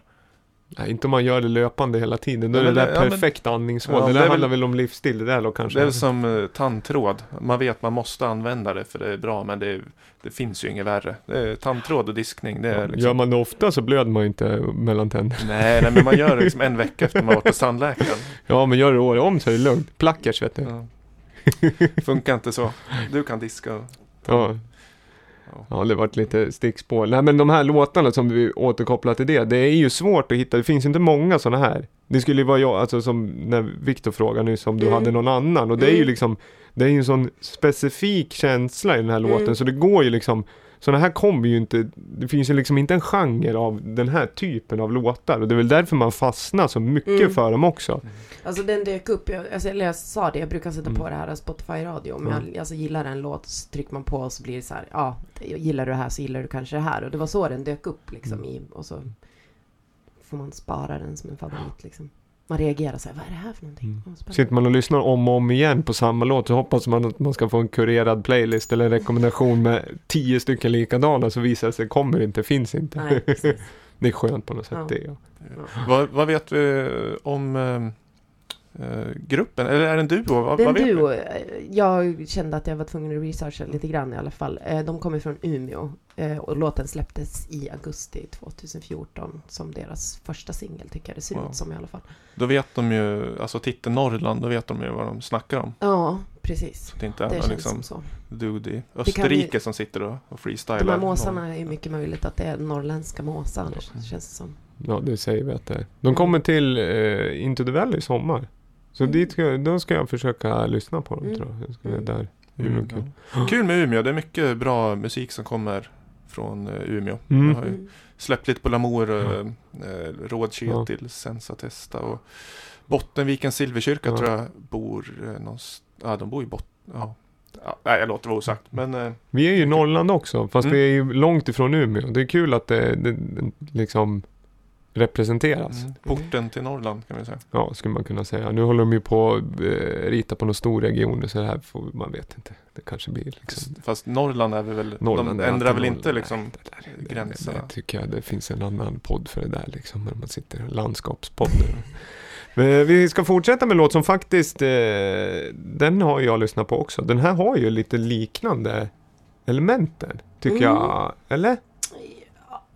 Nej, inte om man gör det löpande hela tiden. Då är det
men
där
det- ja, men-
perfekt andningshål.
Ja,
det
det
där
är väl-
handlar väl om livsstil det där då kanske.
Det är väl som eh, tandtråd. Man vet man måste använda det för det är bra, men det, är, det finns ju inget värre. Det är tandtråd och diskning, det är
Ja,
liksom...
Gör man det ofta så blöder man ju inte mellan tänderna.
Nej, nej, men man gör det liksom en vecka efter man varit hos tandläkaren.
Ja, men gör det året om så är det lugnt. Plackers vet du.
Ja. Funkar inte så. Du kan diska. och-
Ja.
Ja.
Det varit lite stickspår. Nej, men de här låtarna som vi återkopplar till det, det är ju svårt att hitta. Det finns inte många sådana här. Det skulle ju vara jag, alltså som när Viktor frågade nyss om du
Mm.
hade någon annan. Och det är ju
Mm.
liksom, det är ju en sån specifik känsla i den här
Mm.
låten. Så det går ju liksom, sådana här kommer ju inte, det finns ju liksom inte en genre av den här typen av låtar. Och det är väl därför man fastnar så mycket
Mm.
för dem också.
Alltså den dök upp, jag, alltså, eller jag sa det, jag brukar sätta
Mm.
på det här Spotify-radio. Om
Mm.
jag alltså, gillar en låt så trycker man på och så blir det så här, ja, gillar du det här så gillar du kanske det här. Och det var så den dök upp liksom
Mm.
i, och så får man spara den som en favorit liksom. Man reagerar så här, vad är det här för någonting?
Mm. Sitter man och lyssnar om och om igen på samma låt så hoppas man att man ska få en kurerad playlist eller en rekommendation med tio stycken likadana så visar det sig kommer inte, finns inte.
Nej,
det är skönt på något sätt
Ja.
det. Ja.
Vad, vad vet vi om eh, gruppen? Eller är det en duo? Vad,
Det är en duo. Jag kände att jag var tvungen att researcha lite grann i alla fall. Eh, De kommer från Umeå eh, och låten släpptes i augusti 2014 som deras första singel tycker jag det ser
Wow.
ut som i alla fall.
Då vet de ju, alltså titeln Norrland, då vet de ju vad de snackar om.
Ja, precis.
Så det inte är
Det
någon
känns
liksom
som så.
dude i Österrike
ju-
som sitter och, och freestylar.
De här måsarna är ju mycket möjligt att det är norrländska måsar,
Mm.
känns det som.
Ja, det säger vi att det är. De kommer till eh, Into the Valley i sommar. Så
Mm.
dit ska, då ska jag försöka lyssna på dem
Mm.
tror jag. jag ska
Mm.
där. Nog kul.
Umeå. Kul med Umeå, det är mycket bra musik som kommer från eh, Umeå.
Mm.
Jag har ju släppt lite på Lamour,
Ja.
eh, eh, Rådkil
Ja.
till Sensa Testa och Bottenvikens Silverkyrka
Ja.
tror jag bor eh, någonstans, ja de bor i Botten, ja. ja. Nej jag låter vara osagt men eh,
Vi är ju i Norrland också, fast
Mm.
vi är ju långt ifrån Umeå. Det är kul att det, det liksom representeras.
mm, porten till Norrland kan vi säga.
Ja, skulle man kunna säga. Nu håller de ju på att eh, rita på några storregioner så det här får man vet inte. Det kanske blir liksom
Fast Norrland är vi väl,
Norrland.
de ändrar väl inte liksom
Nej, det där- det-
gränserna.
Det, det tycker jag det finns en annan podd för det där liksom. När man sitter landskapspodd. Men Vi ska fortsätta med låt som faktiskt, eh, den har jag lyssnat på också. Den här har ju lite liknande elementen, tycker
Mm.
jag. Eller?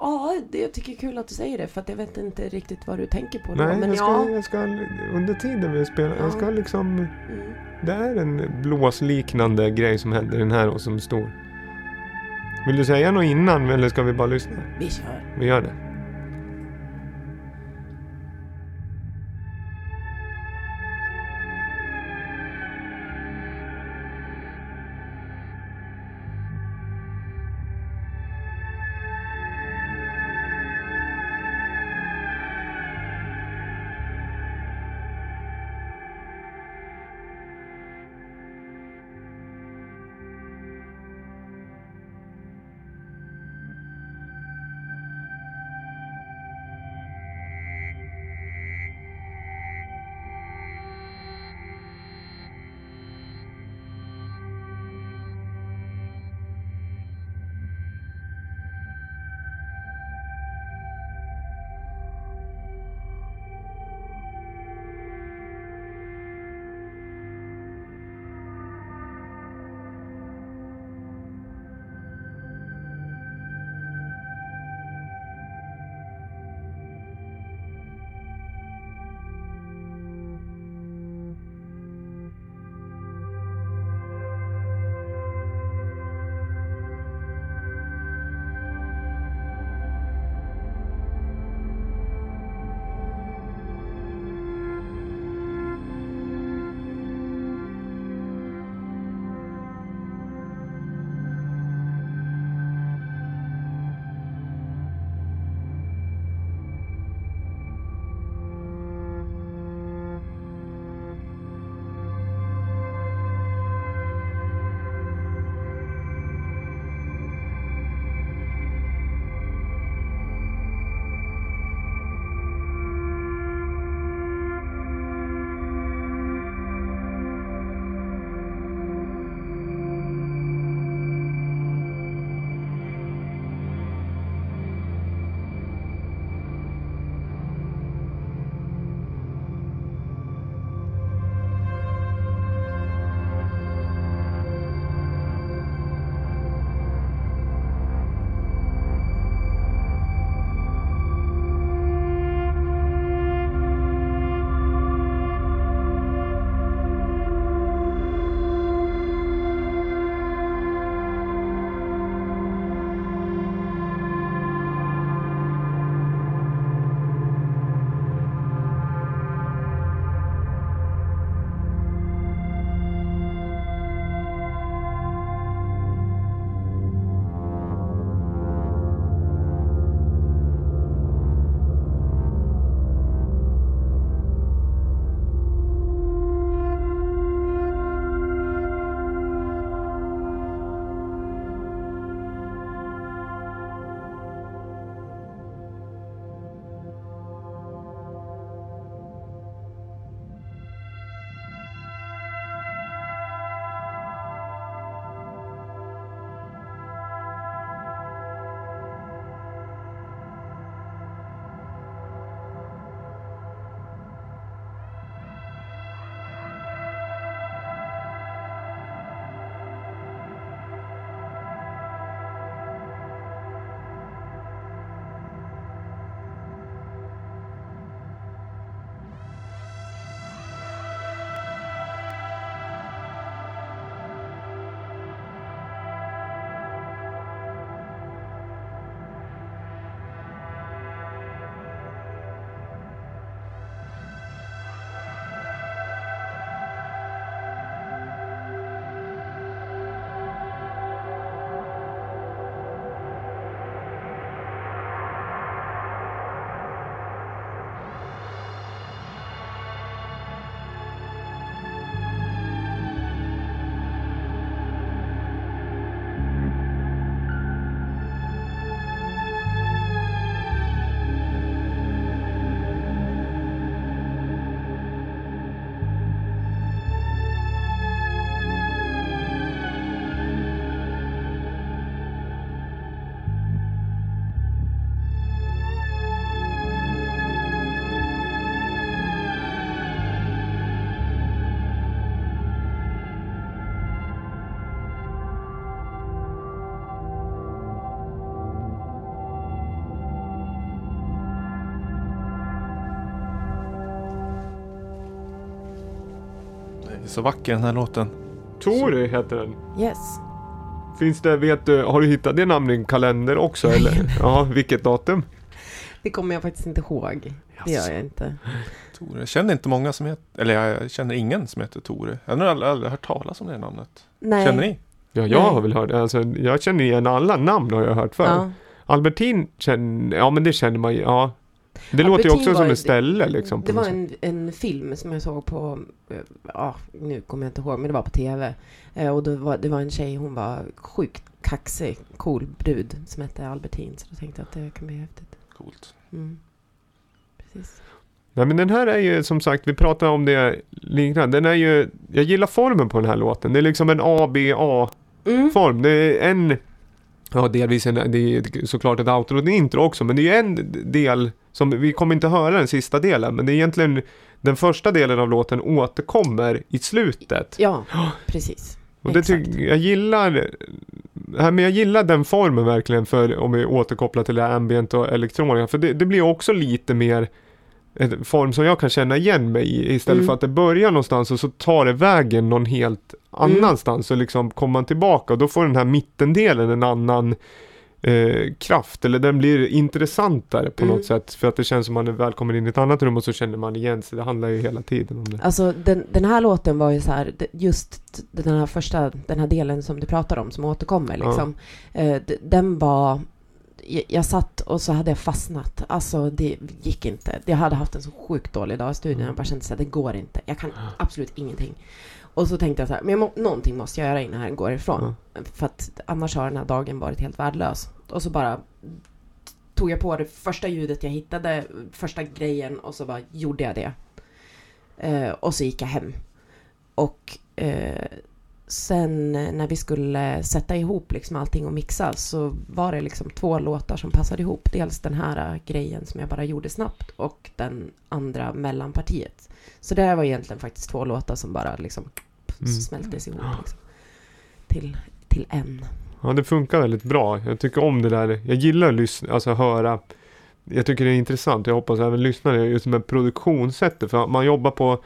Ja, det, jag tycker det är kul att du säger det för jag vet inte riktigt vad du tänker på. då.
Nej,
men
jag ska,
ja.
jag ska, under tiden vi spelar, jag ska
Ja.
liksom,
Mm.
det är en blåsliknande grej som händer i den här och som är stor. Vill du säga något innan eller ska vi bara lyssna?
Vi kör.
Vi gör det.
Så vacker den här låten.
Tori heter den.
Yes.
Finns det, vet du, har du hittat det namnet i en kalender också eller? Ja, vilket datum?
Det kommer jag faktiskt inte ihåg. Det gör jag inte.
Tore. Jag känner inte många som heter, eller jag känner ingen som heter Tore. Jag har aldrig, aldrig hört talas om det namnet.
Nej.
Känner ni?
Ja, jag
Nej.
har väl hört, alltså jag känner igen alla namn har jag hört förr.
Ja.
Albertin känner, ja men det känner man ju, ja. Det låter ju också som ett ställe liksom.
Det var en, en film som jag såg på, eh, ja, nu kommer jag inte ihåg, men det var på TV. Eh, Och det var, det var en tjej, hon var sjukt kaxig, cool brud som hette Albertin. Så då tänkte jag att det kan bli häftigt.
Coolt.
Mm. Precis.
Nej men den här är ju som sagt, vi pratade om det liknande. Den är ju, jag gillar formen på den här låten. Det är liksom en ABA-form.
Mm.
Det är en, ja delvis en, det är såklart ett outro och ett intro också. Men det är en del som, vi kommer inte höra den sista delen. Men det är egentligen den första delen av låten återkommer i slutet.
Ja, precis.
Och det tycker jag gillar men jag gillar den formen verkligen för om vi återkopplar till det här ambient och elektronika. För det, det blir också lite mer en form som jag kan känna igen mig i. Istället
Mm.
för att det börjar någonstans och så tar det vägen någon helt
Mm.
annanstans. Och liksom kommer man tillbaka och då får den här mittendelen en annan eh, kraft. Eller den blir intressantare på
Mm.
något sätt. För att det känns som man är välkommen in i ett annat rum och så känner man igen sig. Det handlar ju hela tiden om det.
Alltså den, den här låten var ju så här, just den här första, den här delen som du pratar om som återkommer
Ja.
liksom. Eh, d- den var, jag, satt och så hade jag fastnat. Alltså det gick inte. Jag hade haft en så sjukt dålig dag i studion. Jag bara kände så här, det går inte. Jag kan absolut ingenting. Och så tänkte jag så här, men jag må, någonting måste jag göra innan jag går ifrån. För att annars har den här dagen varit helt värdelös. Och så bara tog jag på det första ljudet jag hittade, första grejen och så bara gjorde jag det. Eh, och så gick jag hem. Och eh, sen eh, när vi skulle sätta ihop liksom allting och mixa så var det liksom två låtar som passade ihop. Dels den här eh, grejen som jag bara gjorde snabbt och den andra mellanpartiet. Så det här var egentligen faktiskt två låtar som bara liksom
Mm.
smältes ihop liksom, till, till en.
Ja, det funkar väldigt bra. Jag tycker om det där. Jag gillar att lyssna, alltså höra. Jag tycker det är intressant. Jag hoppas även lyssnare just med produktionssättet. För man jobbar på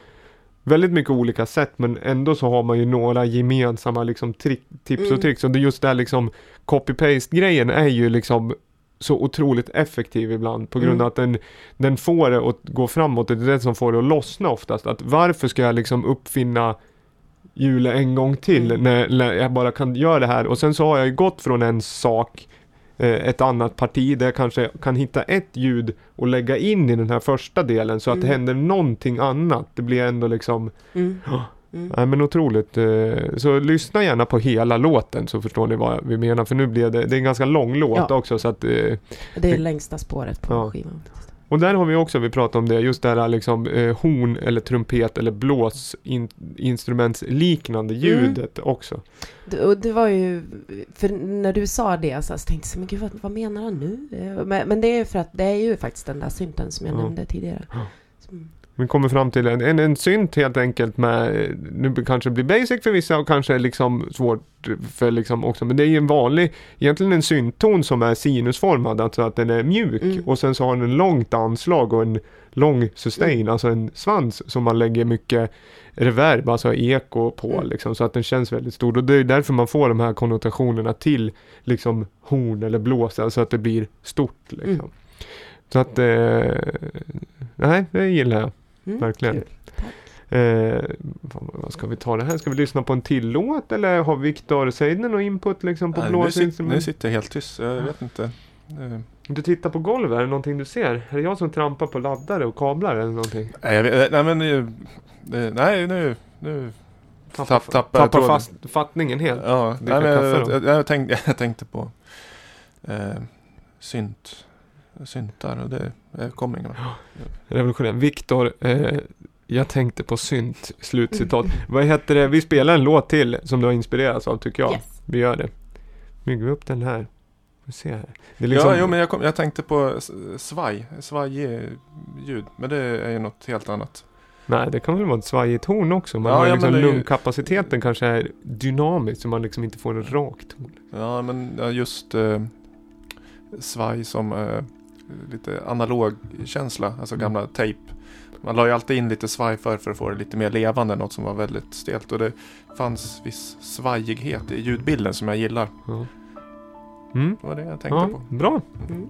väldigt mycket olika sätt men ändå så har man ju några gemensamma liksom trick, tips och
Mm.
tricks. Och det just där liksom copy-paste grejen är ju liksom så otroligt effektiv ibland på grund
Mm.
av att den, den får det att gå framåt. Det är det som får det att lossna oftast. Att varför ska jag liksom uppfinna hjulet en gång till
Mm.
när, när jag bara kan göra det här och sen så har jag ju gått från en sak ett annat parti där jag kanske kan hitta ett ljud och lägga in i den här första delen så att det
Mm.
händer någonting annat. Det blir ändå liksom,
Mm. Mm.
nej men otroligt. Eh, så lyssna gärna på hela låten så förstår ni vad vi menar för nu blev det, det är en ganska lång låt
Ja.
också så att eh,
Det är det längsta spåret på
Ja.
skivan.
Och där har vi också, vi pratat om det, just det här liksom eh, horn eller trumpet eller blåsinstrumentsliknande
Mm.
ljudet också.
Det, och det var ju, för när du sa det så, så tänkte jag, men gud vad, vad menar han nu? Eh, Men, men det är för att det är ju faktiskt den där synten som jag
Ja.
nämnde tidigare. Som,
Vi kommer fram till en, en, en synt helt enkelt med, nu kanske det blir basic för vissa och kanske liksom svårt för liksom också, men det är ju en vanlig, egentligen en syntton som är sinusformad, alltså att den är mjuk
Mm.
och sen så har den en långt anslag och en lång sustain,
Mm.
alltså en svans som man lägger mycket reverb, alltså eko på
Mm.
liksom, så att den känns väldigt stor och det är därför man får de här konnotationerna till liksom horn eller blås, alltså att det blir stort liksom.
Mm.
Så att, eh, nej, det gillar jag.
Mm,
Verkligen.
kul.
Eh, vad, ska vi ta det här? Ska vi lyssna på en till låt eller har Viktor, säg någon input liksom på
Nej, nu, sit, nu
blåsinstrument?
sitter jag helt tyst, jag vet inte. Eh,
Du tittar på golvet, är det någonting du ser? Är det jag som trampar på laddare och kablar eller någonting?
Nej, jag vet, nej men nej nu, nu tapp, tappar jag
Tappar
tråden.
fast fattningen helt?
Ja, nej, men jag, jag, jag, tänkte, jag tänkte på eh, synt, syntar och det ingen vart.
Revolutionär. Viktor, eh, jag tänkte på synt, slutcitat. Vad heter det? Vi spelar en låt till som du har inspirerats av tycker jag.
Yes.
Vi gör det. Bygger vi upp den här. Vi ser här. Det är liksom,
Ja, jo, men jag, kom, jag tänkte på svaj, svajig ljud. Men det är ju något helt annat.
Nej, det kan väl vara ett svajigt horn också. Man
Ja,
har
ja,
liksom
är ju-
lungkapaciteten kanske är dynamisk så man liksom inte får en rak ton.
Ja, men just eh, svaj som eh, lite analog känsla. Alltså
Mm.
gamla tejp. Man la ju alltid in lite svaj för, för att få det lite mer levande, något som var väldigt stelt. Och det fanns viss svajighet i ljudbilden som jag gillar.
Mm.
Det var det jag tänkte
Ja,
på.
bra.
Mm.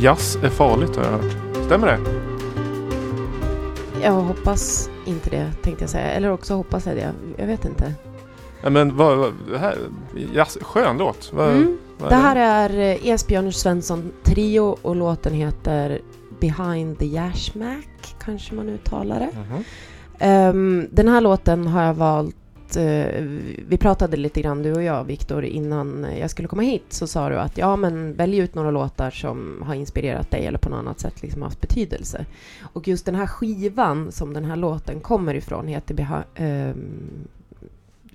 Jazz är farligt har jag hört. Stämmer det?
Jag hoppas inte det, tänkte jag säga. Eller också hoppas jag det. Jag vet inte.
Ja, men vad, vad det här, jazz, skön låt. Vad,
Mm.
vad
Det här är eh, Esbjörn Svensson Trio och låten heter Behind the Yashmack, kanske man uttalar det.
Mhm.
Ehm, den här låten har jag valt eh, vi pratade lite grann du och jag Viktor innan jag skulle komma hit så sa du att ja men välj ut några låtar som har inspirerat dig eller på något annat sätt liksom haft betydelse. Och just den här skivan som den här låten kommer ifrån heter Beha- ehm,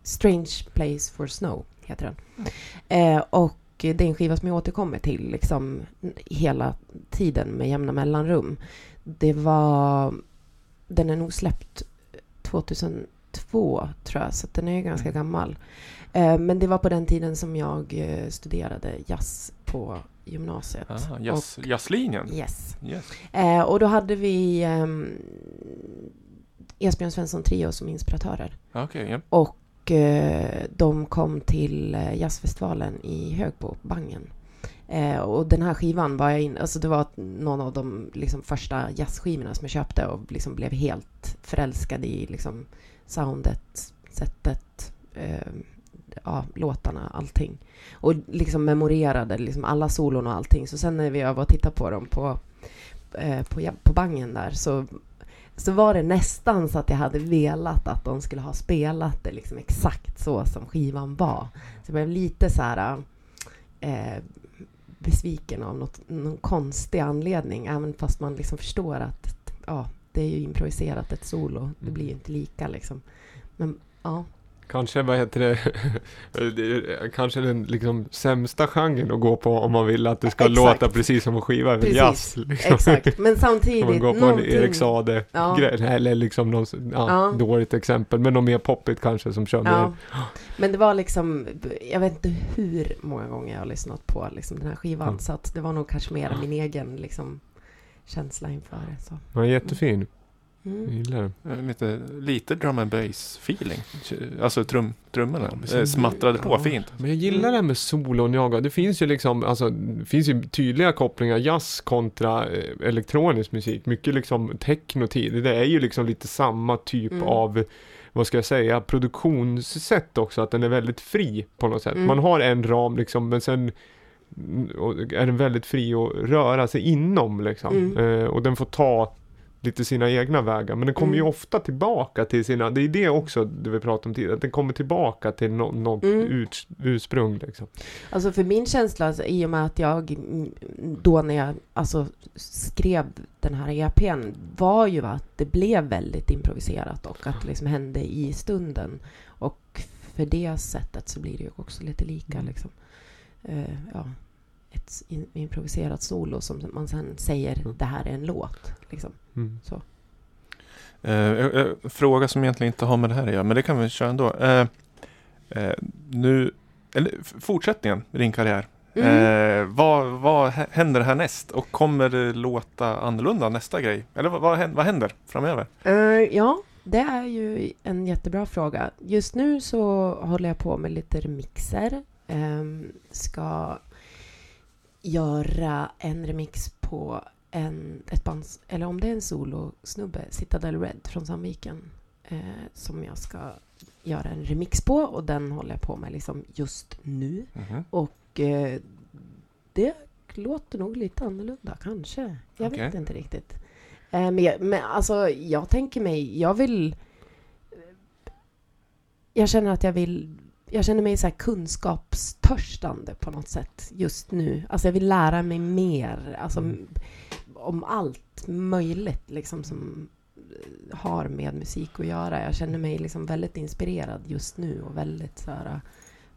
Strange Place for Snow heter den. Eh, och det är en skiva som jag återkommer till liksom hela tiden med jämna mellanrum. Det var den är nog släppt 2002 tror jag, så den är ju ganska
Mm.
gammal. Eh, men det var på den tiden som jag eh, studerade jazz på gymnasiet.
Ah, jazz, jazzlinjen?
Yes.
Yes.
Eh, och då hade vi um, Esbjörn Svensson Trio som inspiratörer.
Okej, ja.
Och eh, de kom till jazzfestivalen i Högbo, Bangen. Eh, och den här skivan var jag in, alltså det var någon av de liksom, första jazzskivorna som jag köpte och liksom blev helt förälskad i liksom, soundet, sättet, eh, ja, låtarna, allting. Och liksom memorerade liksom alla solon och allting. Så sen när vi var och tittade på dem på, eh, på, på Bangen där så så var det nästan så att jag hade velat att de skulle ha spelat det liksom exakt så som skivan var. Så jag blev lite så här eh, besviken av något, någon konstig anledning, även fast man liksom förstår att ja, det är ju improviserat ett solo. Det blir ju inte lika liksom. Men ja,
Kanske, vad heter det, kanske den liksom sämsta genren att gå på om man vill att det ska
Exakt.
låta precis som en skiva över jazz. Liksom.
exakt. Men
Om man
samtidigt
går på en
någonting...
Erik Saade
Ja.
grej, eller liksom någon, ja,
Ja.
dåligt exempel, men något mer poppigt kanske som kör
Ja. Men det var liksom, jag vet inte hur många gånger jag har lyssnat på liksom den här skivan,
Mm.
så att det var nog kanske mer min egen liksom, känsla inför det. Så.
Den är jättefin, jag
Mm.
gillar den.
Lite, lite drum and bass feeling. Alltså trum, trummorna.
men
eh, smattrade på
ja.
fint.
Men jag gillar det här med solon, jag. Det finns ju liksom, alltså, det finns ju tydliga kopplingar, jazz kontra eh, elektronisk musik. Mycket liksom technotid. Det är ju liksom lite samma typ
Mm.
av vad ska jag säga, produktionssätt också, att den är väldigt fri på något sätt.
Mm.
Man har en ram liksom, men sen och är den väldigt fri att röra sig inom liksom.
Mm.
Eh, och den får ta lite sina egna vägar, men den kommer ju
Mm.
ofta tillbaka till sina, det är det också det vi pratade om tidigare, att den kommer tillbaka till nå- något
Mm.
ut, ursprung liksom.
Alltså för min känsla, alltså, i och med att jag mm, då när jag alltså, skrev den här EPn var ju att det blev väldigt improviserat och att det liksom hände i stunden. Och för det sättet så blir det ju också lite lika
Mm.
liksom. Eh, ja, ett in, improviserat solo som man sen säger
Mm.
det här är en låt. Liksom.
Mm.
Eh, eh, fråga som egentligen inte har med det här att göra, men det kan vi köra ändå. Eh, eh, nu, eller fortsättningen med din karriär.
Mm.
Eh, vad, vad hä- händer härnäst? Och kommer det låta annorlunda nästa grej? Eller vad, vad, händer, vad händer framöver?
Eh, ja, det är ju en jättebra fråga. Just nu så håller jag på med lite remixer. Ehm, ska göra en remix på en, ett band, eller om det är en solosnubbe, Citadel Red från Sandviken, eh, som jag ska göra en remix på och den håller jag på med liksom just nu.
Mhm.
Och eh, det låter nog lite annorlunda, kanske. Jag
Okej.
vet inte riktigt. Eh, men, jag, men alltså, jag tänker mig, jag vill... Jag känner att jag vill... Jag känner mig så kunskapstörstande på något sätt just nu. Alltså jag vill lära mig mer. Alltså
Mm.
om allt möjligt liksom som eh, har med musik att göra. Jag känner mig liksom väldigt inspirerad just nu och väldigt så här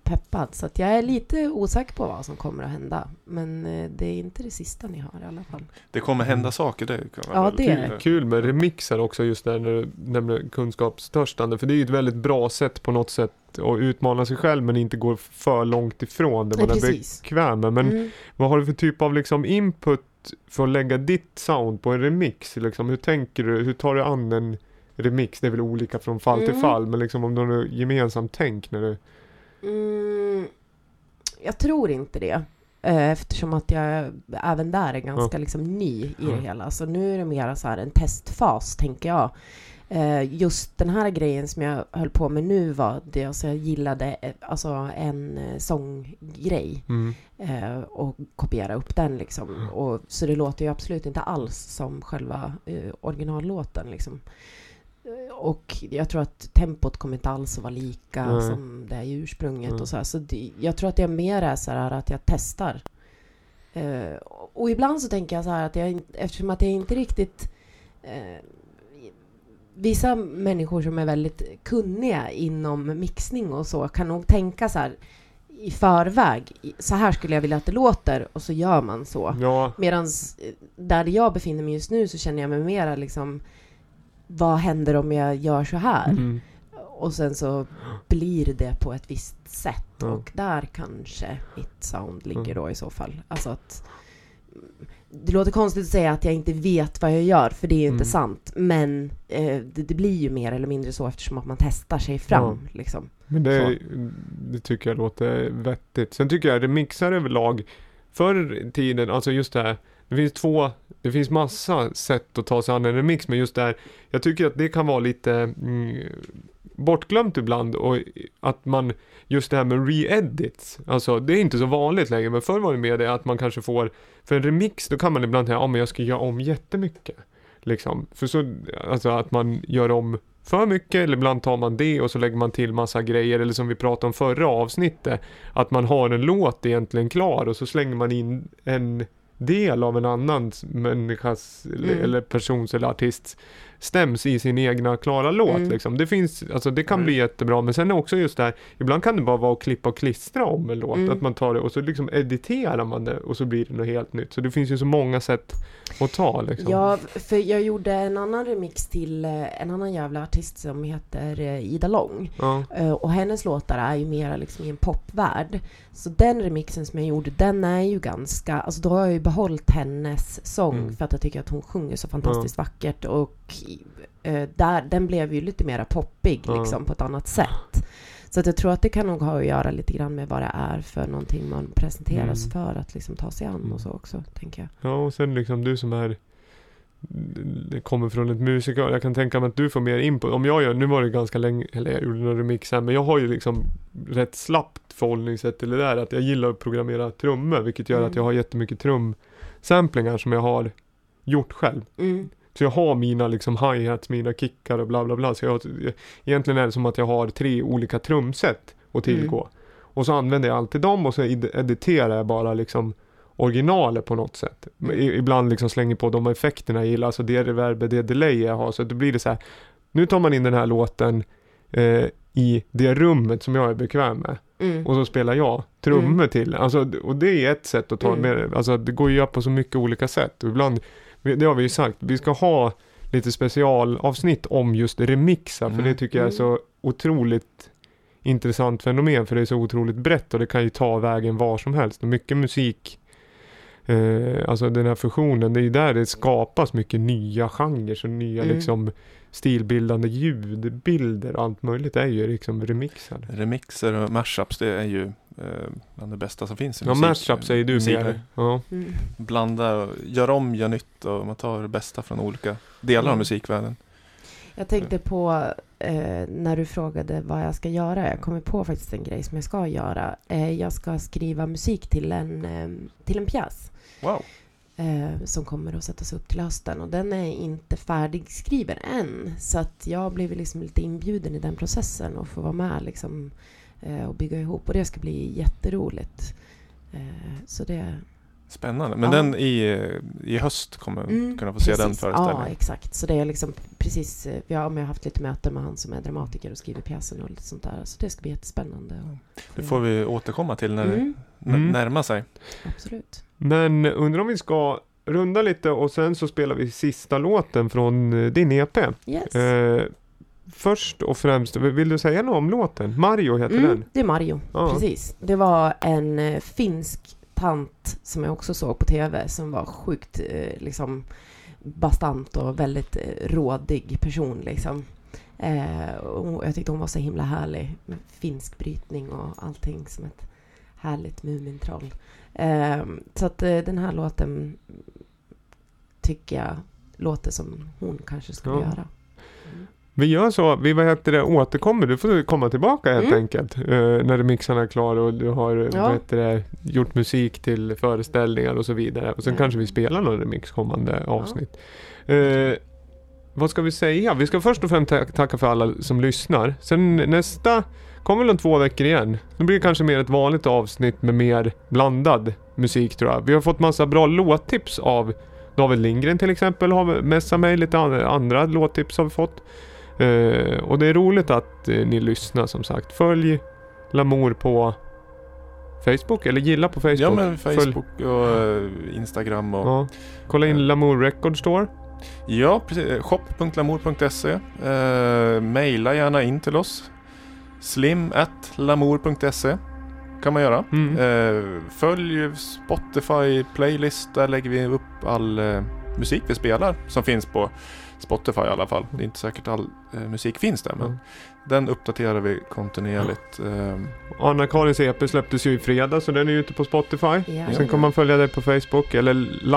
peppad. Så att jag är lite osäker på vad som kommer att hända. Men eh, det är inte det sista ni har i alla fall.
Det kommer hända saker. Det kan
Ja, det är det.
Kul med remixer också just där när du nämner kunskapstörstande. För det är ju ett väldigt bra sätt på något sätt att utmana sig själv men inte gå för långt ifrån det
Nej,
man är
precis.
bekväm med. Men
Mm.
vad har du för typ av liksom input för att lägga ditt sound på en remix? Liksom, hur tänker du? Hur tar du an en remix? Det är väl olika från fall till
Mm.
fall men liksom om du har något gemensamt tänk när du...
Mm, jag tror inte det. eh, eftersom att jag även där är ganska liksom ny i det hela. Så nu är det mer så här en testfas, tänker jag. Eh, just den här grejen som jag höll på med nu var det alltså jag gillade eh, alltså en sånggrej
Mm.
och kopiera upp den liksom. Och, så det låter ju absolut inte alls som själva originallåten liksom. Eh, Och jag tror att tempot kommer inte alls att vara lika
Nej.
som det är i ursprunget
Nej.
och så här. Så det, jag tror att är mer är så här att jag testar. Eh, och ibland så tänker jag så här att jag, eftersom att jag inte riktigt eh, Vissa människor som är väldigt kunniga inom mixning och så kan nog tänka så här i förväg. Så här skulle jag vilja att det låter och så gör man så.
Ja,
Medan där jag befinner mig just nu så känner jag mig mera liksom vad händer om jag gör så här?
mm.
Och sen så blir det på ett visst sätt.
Ja.
Och där kanske mitt sound ligger
Mm.
då i så fall. Alltså att det låter konstigt att säga att jag inte vet vad jag gör, för det är ju inte
Mm.
sant. Men eh, det, det blir ju mer eller mindre så eftersom att man testar sig fram. Liksom.
Men det, det tycker jag låter vettigt. Sen tycker jag remixar överlag förr i tiden, alltså just det här. Det finns två, det finns massa sätt att ta sig an en remix, men just det här. Jag tycker att det kan vara lite mm, bortglömt ibland och att man, just det här med re-edits, alltså det är inte så vanligt längre, men förr var det mer det att man kanske får, för en remix då kan man ibland säga, ja men jag ska göra om jättemycket. Liksom, för så, alltså att man gör om för mycket eller ibland tar man det och så lägger man till massa grejer eller som vi pratade om förra avsnittet att man har en låt egentligen klar och så slänger man in en del av en annan människas eller-
Mm.
eller persons eller artists stäms i sin egna klara låt
Mm.
liksom. Det finns, alltså det kan
Mm.
bli jättebra men sen är också just det här, ibland kan det bara vara att klippa och klistra om en låt,
Mm.
att man tar det och så liksom editerar man det och så blir det något helt nytt. Så det finns ju så många sätt att ta liksom.
Ja, för jag gjorde en annan remix till eh, en annan jävla artist som heter eh, Ida Lång.
Ja.
Eh, Och hennes låtar är ju mera liksom i en popvärld. Så den remixen som jag gjorde, den är ju ganska... Alltså då har jag ju behållit hennes sång
Mm.
för att jag tycker att hon sjunger så fantastiskt vackert. Och eh, där, den blev ju lite mera poppig
Ja.
liksom på ett annat sätt. Så att jag tror att det kan nog ha att göra lite grann med vad det är för någonting man presenteras
Mm.
för att liksom ta sig an och så också, tänker jag.
Ja, och sen liksom du som är det kommer från ett musiker, jag kan tänka mig att du får mer input. Om jag gör, nu var det ganska länge, eller jag gjorde några remix här, men jag har ju liksom rätt slappt förhållningssätt till det där, att jag gillar att programmera trummor, vilket gör
Mm.
att jag har jättemycket trumsamplingar som jag har gjort själv.
Mm.
Så jag har mina liksom hi-hats, mina kickar och bla bla bla. Så jag, egentligen är det som att jag har tre olika trumset att tillgå. Och så använder jag alltid dem och så ed- editerar jag bara liksom originalet på något sätt.
Mm.
Ibland liksom slänger på de effekterna jag gillar, alltså det reverb, det delay jag har. Så då blir det så här, nu tar man in den här låten eh, i det rummet som jag är bekväm med.
Mm.
Och så spelar jag trummor
Mm.
till. Alltså, och det är ett sätt att ta
Mm.
med Alltså det går ju göra på så mycket olika sätt. Och ibland, det har vi ju sagt, vi ska ha lite specialavsnitt om just remixar. För
Mm.
det tycker jag är så otroligt intressant fenomen. För det är så otroligt brett och det kan ju ta vägen var som helst. Och mycket musik, eh, alltså den här fusionen, det är ju där det skapas mycket nya genrer och nya
Mm.
liksom stilbildande ljudbilder och allt möjligt är ju liksom remixar.
Remixer och mashups, det är ju eh, bland det bästa som finns i
Ja,
musik.
mashup säger du mer. Ja.
Mm.
Blanda, och gör om, gör nytt och man tar det bästa från olika delar av
Mm.
musikvärlden.
Jag tänkte på eh, när du frågade vad jag ska göra. Jag kommer på faktiskt en grej som jag ska göra. Eh, jag ska skriva musik till en, eh, till en pjäs
Wow!
eh, som kommer att sättas upp till hösten. Och den är inte färdigskriven än. Så att jag har blivit liksom lite inbjuden i den processen och får vara med liksom, eh, och bygga ihop. Och det ska bli jätteroligt. Eh, så det...
Spännande. Men
Ja.
den i, i höst kommer
Mm,
kunna få se den
precis. Ja,
föreställningen.
exakt. Så det är liksom precis, vi har, jag har haft lite möten med han som är dramatiker och skriver pjäsen och lite sånt där. Så det ska bli jättespännande.
Det får vi återkomma till när
Mm,
det
Mm.
närmar sig.
absolut.
Men undrar om vi ska runda lite och sen så spelar vi sista låten från eh, din EP.
Yes.
Eh, först och främst, vill du säga något om låten? Mario heter
Mm,
den.
det är Mario,
Ja.
precis. Det var en eh, finsk tant som jag också såg på TV som var sjukt eh, liksom bastant och väldigt eh, rådig person liksom. Eh, och jag tyckte hon var så himla härlig med finsk brytning och allting som ett härligt Mumintroll. Eh, så att eh, den här låten tycker jag låter som hon kanske skulle
Ja.
göra. Mm.
Vi gör så, vi vad heter det, återkommer, du får komma tillbaka helt
Mm.
enkelt. eh, när mixarna är klara och du har
Ja.
vad heter det, gjort musik till föreställningar och så vidare. Och sen
Ja.
kanske vi spelar någon remix kommande avsnitt. Eh, vad ska vi säga? Vi ska först och främst ta- tacka för alla som lyssnar. Sen nästa kommer väl om två veckor igen. Då blir det kanske mer ett vanligt avsnitt med mer blandad musik tror jag. Vi har fått massa bra låttips av David Lindgren till exempel har messat mig lite an- andra låttips har vi fått. Eh, och det är roligt att eh, ni lyssnar som sagt. Följ Lamour på Facebook eller gilla på Facebook.
Ja men
Följ-
Facebook och eh, Instagram och
Ja. Kolla in Lamour Record Store.
Ja, precis. Shop.lamour.se. Maila gärna in till oss. slim.lamour.se kan man göra.
Mm.
Följ Spotify playlist. Där lägger vi upp all musik vi spelar som finns på Spotify i alla fall. Det är inte säkert all eh, musik finns där men
Mm.
den uppdaterar vi kontinuerligt. Eh,
Anna-Karins EP släpptes ju i fredag så den är ju ute på Spotify.
Ja,
Sen kan man följa dig på Facebook eller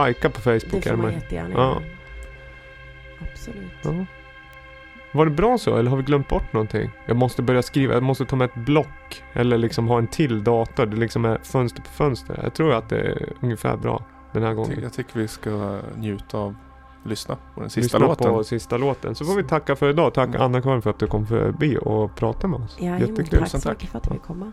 likea på Facebook.
Det
är
får man jättegärna
Ja.
Absolut.
Ja. Var det bra så eller har vi glömt bort någonting? Jag måste börja skriva, jag måste ta med ett block. Eller liksom ha en till dator. Det liksom är fönster på fönster. Jag tror att det är ungefär bra den här gången.
jag tycker vi ska njuta av lyssna på den sista
Lyssna
låten.
på sista låten. Så får vi tacka för idag. Tack
Mm.
Anna-Karin för att du kom förbi och pratade med oss.
Ja,
Jättekul.
tack så mycket för att jag fick komma.